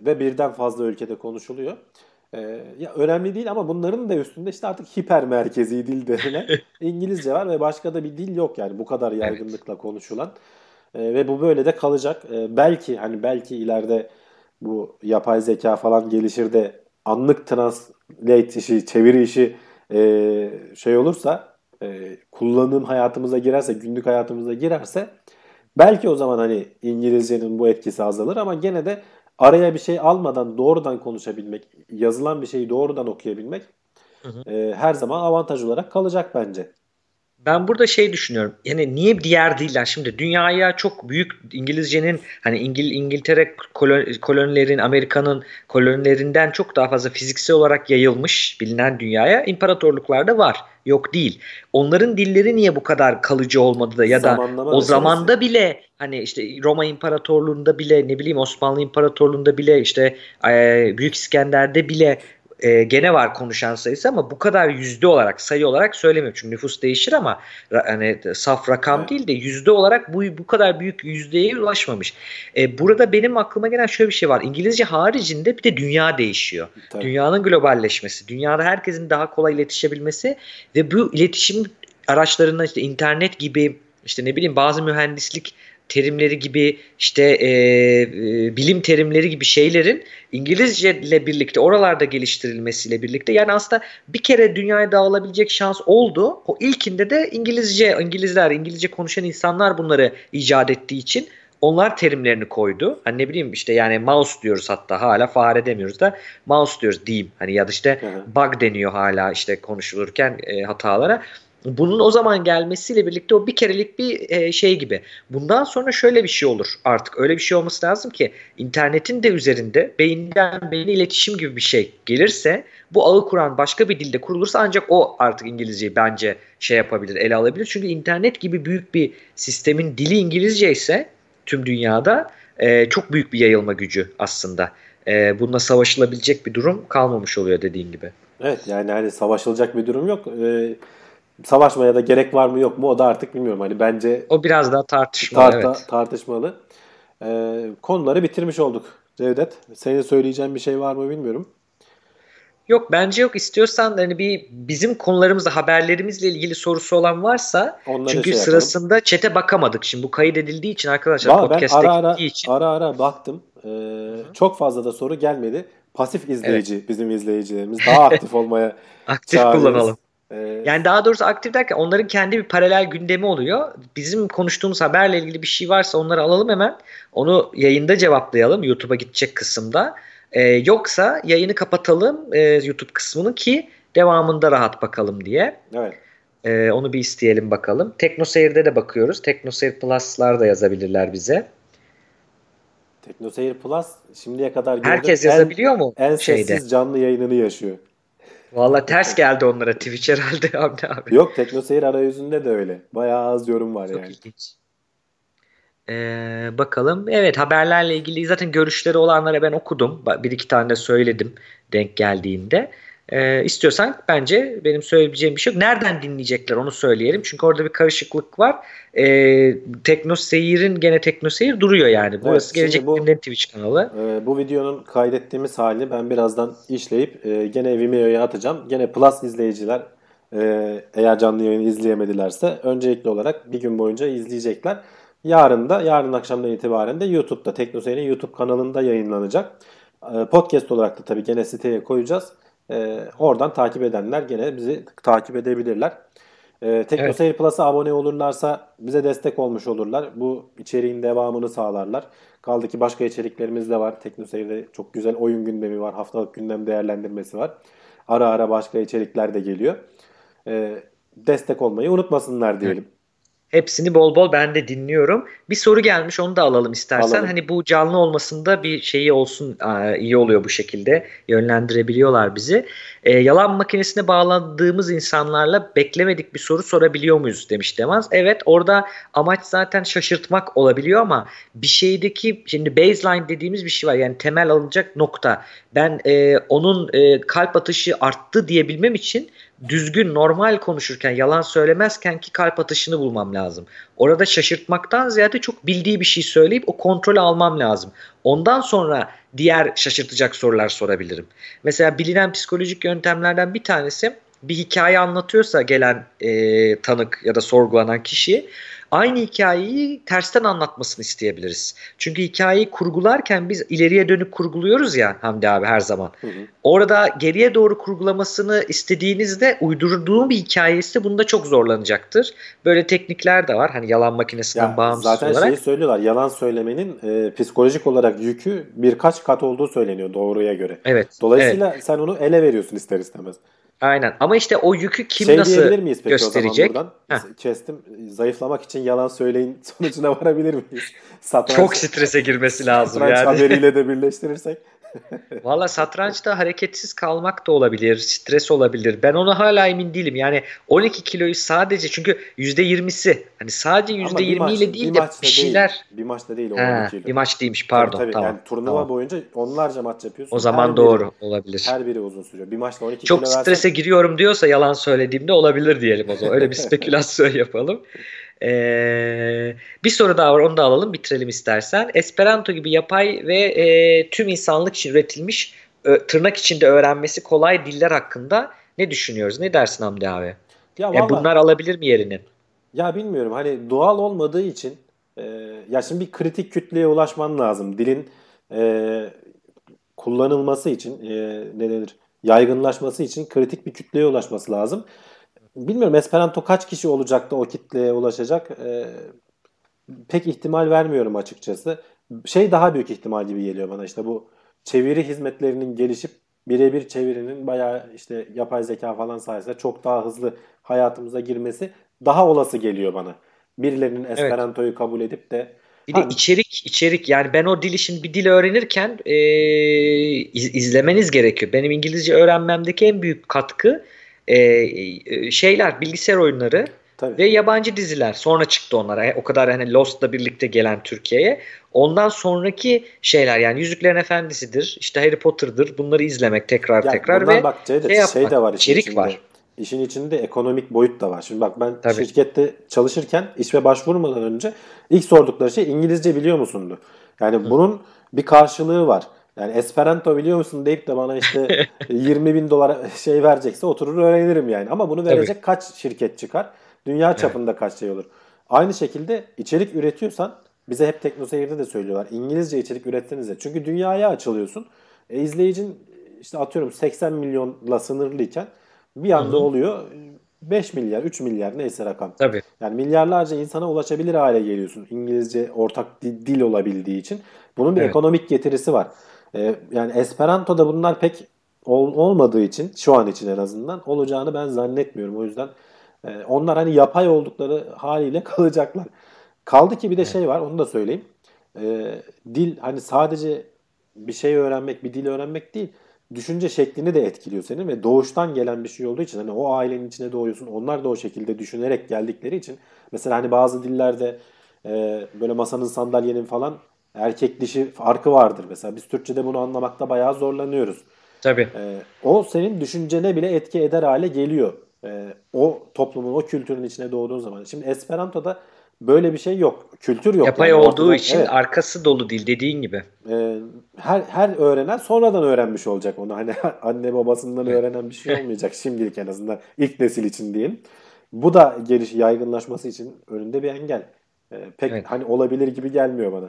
ve birden fazla ülkede konuşuluyor. E, ya önemli değil ama bunların da üstünde işte artık hiper merkezi dil denilen İngilizce var ve başka da bir dil yok yani bu kadar yaygınlıkla konuşulan. E, ve bu böyle de kalacak. E, belki hani belki ileride bu yapay zeka falan gelişir de anlık translate işi, çeviri işi e, şey olursa e, kullanım hayatımıza girerse, günlük hayatımıza girerse belki o zaman hani İngilizcenin bu etkisi azalır ama gene de araya bir şey almadan doğrudan konuşabilmek, yazılan bir şeyi doğrudan okuyabilmek Hı e, her zaman avantaj olarak kalacak bence. Ben burada şey düşünüyorum. Yani niye diğer diller şimdi dünyaya çok büyük İngilizcenin hani İngil İngiltere kolon- kolonilerin Amerika'nın kolonilerinden çok daha fazla fiziksel olarak yayılmış bilinen dünyaya imparatorluklarda var. Yok değil. Onların dilleri niye bu kadar kalıcı olmadı da ya da Zamanlama o meselesi. zamanda bile hani işte Roma İmparatorluğu'nda bile ne bileyim Osmanlı İmparatorluğu'nda bile işte e, Büyük İskender'de bile e, gene var konuşan sayısı ama bu kadar yüzde olarak sayı olarak söylemiyorum. Çünkü nüfus değişir ama hani saf rakam değil de yüzde olarak bu bu kadar büyük yüzdeye ulaşmamış. E, burada benim aklıma gelen şöyle bir şey var. İngilizce haricinde bir de dünya değişiyor. Tabii. Dünyanın globalleşmesi, dünyada herkesin daha kolay iletişebilmesi ve bu iletişim araçlarından işte internet gibi işte ne bileyim bazı mühendislik terimleri gibi işte e, e, bilim terimleri gibi şeylerin İngilizce ile birlikte oralarda geliştirilmesiyle birlikte yani aslında bir kere dünyaya dağılabilecek şans oldu. O ilkinde de İngilizce, İngilizler, İngilizce konuşan insanlar bunları icat ettiği için onlar terimlerini koydu. Hani ne bileyim işte yani mouse diyoruz hatta hala fare demiyoruz da mouse diyoruz diyeyim. Hani ya da işte Hı hı. bug deniyor hala işte konuşulurken e, hatalara. Bunun o zaman gelmesiyle birlikte o bir kerelik bir e, şey gibi. Bundan sonra şöyle bir şey olur artık. Öyle bir şey olması lazım ki internetin de üzerinde beyinden beyine iletişim gibi bir şey gelirse bu ağı kuran başka bir dilde kurulursa ancak o artık İngilizceyi bence şey yapabilir, ele alabilir. Çünkü internet gibi büyük bir sistemin dili İngilizce ise tüm dünyada e, çok büyük bir yayılma gücü aslında. E, bununla savaşılabilecek bir durum kalmamış oluyor dediğin gibi. Evet yani hani savaşılacak bir durum yok. Ee, savaşmaya da gerek var mı yok mu o da artık bilmiyorum. Hani bence O biraz daha tartışmalı. tarta- evet. tartışmalı. E, konuları bitirmiş olduk Cevdet. Senin söyleyeceğin bir şey var mı bilmiyorum. Yok bence yok. İstiyorsan hani bir bizim konularımızda haberlerimizle ilgili sorusu olan varsa Onları çünkü şey sırasında çete bakamadık. Şimdi bu kayıt edildiği için arkadaşlar ben podcast'te ara ara, gittiği için. ara ara baktım. Ee, çok fazla da soru gelmedi. Pasif izleyici bizim izleyicilerimiz. Daha aktif olmaya Aktif çağırıyoruz. kullanalım. Ee, Yani daha doğrusu aktif derken onların kendi bir paralel gündemi oluyor. Bizim konuştuğumuz haberle ilgili bir şey varsa onları alalım hemen. Onu yayında cevaplayalım YouTube'a gidecek kısımda. Ee, yoksa yayını kapatalım e, YouTube kısmını ki devamında rahat bakalım diye. evet. Ee, onu bir isteyelim bakalım. TeknoSeyir'de de bakıyoruz. TeknoSeyir Plus'lar da yazabilirler bize. TeknoSeyir Plus şimdiye kadar gördüğüm Herkes en, yazabiliyor mu en şeyde? sessiz canlı yayınını yaşıyor. Valla ters geldi onlara Twitch herhalde Hamdi abi. Yok TeknoSeyir arayüzünde de öyle. Bayağı az yorum var Çok yani. ilginç. Ee, bakalım. Evet haberlerle ilgili zaten görüşleri olanlara ben okudum. Bir iki tane de söyledim denk geldiğinde. Ee, istiyorsan bence benim söyleyebileceğim bir şey yok. Nereden dinleyecekler onu söyleyelim. Çünkü orada bir karışıklık var. Ee, Teknoseyir'in gene Teknoseyir duruyor yani. Burası şimdi Gelecek bu- Bilimlerin Twitch kanalı. Ee, bu videonun kaydettiğimiz halini ben birazdan işleyip e, gene Vimeo'ya atacağım. Gene Plus izleyiciler e, eğer canlı yayını izleyemedilerse öncelikli olarak bir gün boyunca izleyecekler. Yarın da yarın akşamdan itibaren de YouTube'da TeknoSeyir'in YouTube kanalında yayınlanacak. E, podcast olarak da tabii gene siteye koyacağız. E, oradan takip edenler gene bizi takip edebilirler. E, TeknoSeyir Plus'a abone olurlarsa bize destek olmuş olurlar. Bu içeriğin devamını sağlarlar. Kaldı ki başka içeriklerimiz de var. TeknoSeyir'de çok güzel oyun gündemi var. Haftalık gündem değerlendirmesi var. Ara ara başka içerikler de geliyor. E, destek olmayı unutmasınlar diyelim. Hepsini bol bol ben de dinliyorum. Bir soru gelmiş onu da alalım istersen. Alalım. Hani bu canlı olmasında bir şeyi olsun iyi oluyor bu şekilde. Yönlendirebiliyorlar bizi. Ee, yalan makinesine bağladığımız insanlarla beklemedik bir soru sorabiliyor muyuz demiş Demaz. Evet orada amaç zaten şaşırtmak olabiliyor ama bir şeydeki şimdi baseline dediğimiz bir şey var. Yani temel alınacak nokta. Ben e, onun e, kalp atışı arttı diyebilmem için düzgün normal konuşurken yalan söylemezken ki kalp atışını bulmam lazım. Orada şaşırtmaktan ziyade çok bildiği bir şey söyleyip o kontrolü almam lazım. Ondan sonra diğer şaşırtacak sorular sorabilirim. Mesela bilinen psikolojik yöntemlerden bir tanesi bir hikaye anlatıyorsa gelen e, tanık ya da sorgulanan kişi aynı hikayeyi tersten anlatmasını isteyebiliriz. Çünkü hikayeyi kurgularken biz ileriye dönük kurguluyoruz ya Hamdi abi her zaman. Hı hı. Orada geriye doğru kurgulamasını istediğinizde uydurduğum bir hikayesi bunda çok zorlanacaktır. Böyle teknikler de var. Hani yalan makinesinden Ya bağımsız zaten olarak. şeyi söylüyorlar. Yalan söylemenin e, psikolojik olarak yükü birkaç kat olduğu söyleniyor doğruya göre. Evet. evet. Dolayısıyla sen onu ele veriyorsun ister istemez. Aynen. Ama işte o yükü kim şey nasıl diyebilir miyiz peki gösterecek? o zaman buradan? Kestim. Zayıflamak için yalan söyleyin sonucuna varabilir miyiz? Satranç, Çok strese girmesi lazım yani. haberiyle de birleştirirsek. Valla satrançta hareketsiz kalmak da olabilir, stres olabilir. Ben ona hala emin değilim. Yani 12 kiloyu sadece çünkü %20'si hani sadece Ama %20 bir maç- ile değil de bir şeyler. Değil. Bir maçta değil o Ha, 12 kilo. bir maç değilmiş Tabii, pardon. tabii. tamam. Yani turnuva tamam. boyunca onlarca maç yapıyorsun. O zaman Her doğru Biri, olabilir. her biri uzun sürüyor. Bir maçta 12 Çok kilo versen strese giriyorum diyorsa yalan söylediğimde olabilir diyelim o zaman. Öyle bir spekülasyon yapalım. Ee, bir soru daha var onu da alalım bitirelim istersen. Esperanto gibi yapay ve e, tüm insanlık için üretilmiş ö, tırnak içinde öğrenmesi kolay diller hakkında ne düşünüyoruz? Ne dersin Hamdi abi? ya Yani vallahi- bunlar alabilir mi yerini? Ya bilmiyorum hani doğal olmadığı için e, ya şimdi bir kritik kütleye ulaşman lazım. Dilin e, kullanılması için e, ne denir? Yaygınlaşması için kritik bir kütleye ulaşması lazım. Bilmiyorum Esperanto kaç kişi olacak da o kitleye ulaşacak? E, pek ihtimal vermiyorum açıkçası. Şey daha büyük ihtimal gibi geliyor bana işte bu çeviri hizmetlerinin gelişip birebir çevirinin bayağı işte yapay zeka falan sayesinde çok daha hızlı hayatımıza girmesi daha olası geliyor bana. Birilerinin Esperanto'yu kabul edip de Bir de içerik içerik yani ben o dili şimdi bir dil öğrenirken e, iz- izlemeniz gerekiyor. Benim İngilizce öğrenmemdeki en büyük katkı e, e, şeyler bilgisayar oyunları tabii. ve yabancı diziler. Sonra çıktı onlar. E, O kadar hani Lost'la birlikte gelen Türkiye'ye. Ondan sonraki şeyler yani Yüzüklerin Efendisi'dir, işte Harry Potter'dır. Bunları izlemek tekrar Ya tekrar ve bak Cevdet, şey şey, yapmak, de var içerik içinde. var. işin içinde ekonomik boyut da var. Şimdi bak ben Tabii. şirkette çalışırken işe başvurmadan önce ilk sordukları şey İngilizce biliyor musundu? Yani bunun bir karşılığı var. Yani Esperanto biliyor musun deyip de bana işte 20 bin dolar şey verecekse oturur öğrenirim yani. Ama bunu verecek kaç şirket çıkar? Dünya çapında kaç şey olur? Aynı şekilde içerik üretiyorsan bize hep TeknoSeyir'de de söylüyorlar. İngilizce içerik üretsenize. Çünkü dünyaya açılıyorsun. E, izleyicin işte atıyorum 80 milyonla sınırlıyken bir anda oluyor 5 milyar, 3 milyar neyse rakam. Tabii. Yani milyarlarca insana ulaşabilir hale geliyorsun. İngilizce ortak di- dil olabildiği için. Bunun bir Evet. ekonomik getirisi var. Ee, yani Esperanto'da bunlar pek ol- olmadığı için şu an için en azından olacağını ben zannetmiyorum. O yüzden e, onlar hani yapay oldukları haliyle kalacaklar. Kaldı ki bir de şey var onu da söyleyeyim. Ee, dil hani sadece bir şey öğrenmek, bir dil öğrenmek değil. Düşünce şeklini de etkiliyor senin ve doğuştan gelen bir şey olduğu için hani o ailenin içine doğuyorsun. Onlar da o şekilde düşünerek geldikleri için mesela hani bazı dillerde e, böyle masanın sandalyenin falan erkek dişi farkı vardır. Mesela biz Türkçe'de bunu anlamakta bayağı zorlanıyoruz. Tabii. Ee, o senin düşüncene bile etki eder hale geliyor. Ee, o toplumun, o kültürün içine doğduğun zaman. Şimdi Esperanto'da böyle bir şey yok. Kültür yok. Yapay yani. olduğu Ortada- için Evet. arkası dolu dil dediğin gibi. Ee, her her öğrenen sonradan öğrenmiş olacak onu. Hani anne babasından öğrenen bir şey olmayacak şimdilik en azından ilk nesil için diyelim. Bu da geliş yaygınlaşması için önünde bir engel. Ee, pek Evet. hani olabilir gibi gelmiyor bana.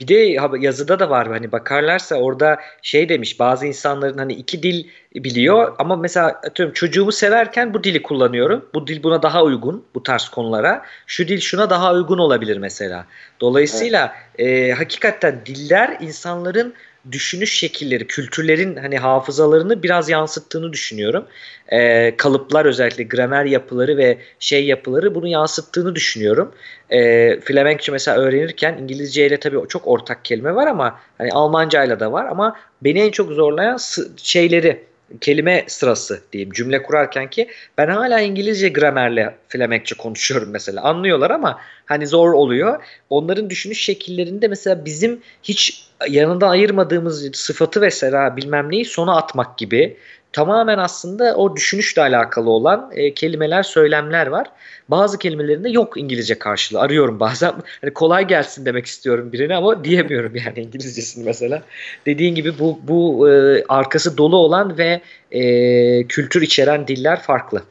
Bir de yazıda da var hani bakarlarsa orada şey demiş bazı insanların hani iki dil biliyor ama mesela atıyorum çocuğumu severken bu dili kullanıyorum. Bu dil buna daha uygun bu tarz konulara. Şu dil şuna daha uygun olabilir mesela. Dolayısıyla e, hakikaten diller insanların düşünüş şekilleri, kültürlerin hani hafızalarını biraz yansıttığını düşünüyorum. E, kalıplar özellikle gramer yapıları ve şey yapıları bunu yansıttığını düşünüyorum. E, Flemenkçe mesela öğrenirken İngilizce ile tabii çok ortak kelime var ama hani Almanca ile de var ama beni en çok zorlayan şeyleri kelime sırası diyeyim cümle kurarken ki ben hala İngilizce gramerle Flemenkçe konuşuyorum mesela anlıyorlar ama hani zor oluyor. Onların düşünüş şekillerinde mesela bizim hiç yanından ayırmadığımız sıfatı mesela bilmem neyi sona atmak gibi tamamen aslında o düşünüşle alakalı olan e, kelimeler, söylemler var. Bazı kelimelerin de yok İngilizce karşılığı. Arıyorum bazen. Hani kolay gelsin demek istiyorum birine ama diyemiyorum yani İngilizcesini mesela. Dediğin gibi bu bu e, arkası dolu olan ve e, kültür içeren diller farklı.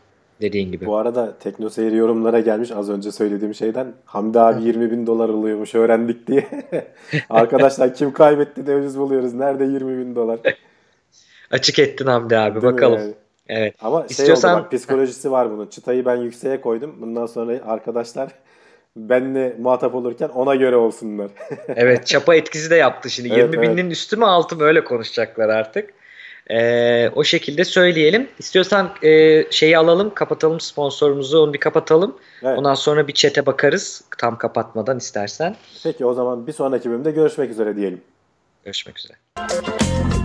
Dediğin gibi. Bu arada TeknoSeyir yorumlara gelmiş az önce söylediğim şeyden. Hamdi abi 20 bin dolar alıyormuş öğrendik diye. Arkadaşlar kim kaybetti de biz buluyoruz. Nerede 20 bin dolar? Açık ettin Hamdi abi Değil bakalım. yani? Evet. Ama şey İstiyorsan- oldu bak psikolojisi var bunun. Çıtayı ben yükseğe koydum. Bundan sonra arkadaşlar benle muhatap olurken ona göre olsunlar. Evet çapa etkisi de yaptı şimdi. Evet, 20 binin üstü mü altı mı öyle konuşacaklar artık. Ee, o şekilde söyleyelim. İstiyorsan e, şeyi alalım, kapatalım sponsorumuzu, onu bir kapatalım. Evet. Ondan sonra bir çete bakarız tam kapatmadan istersen. Peki o zaman bir sonraki bölümde görüşmek üzere diyelim. Görüşmek üzere.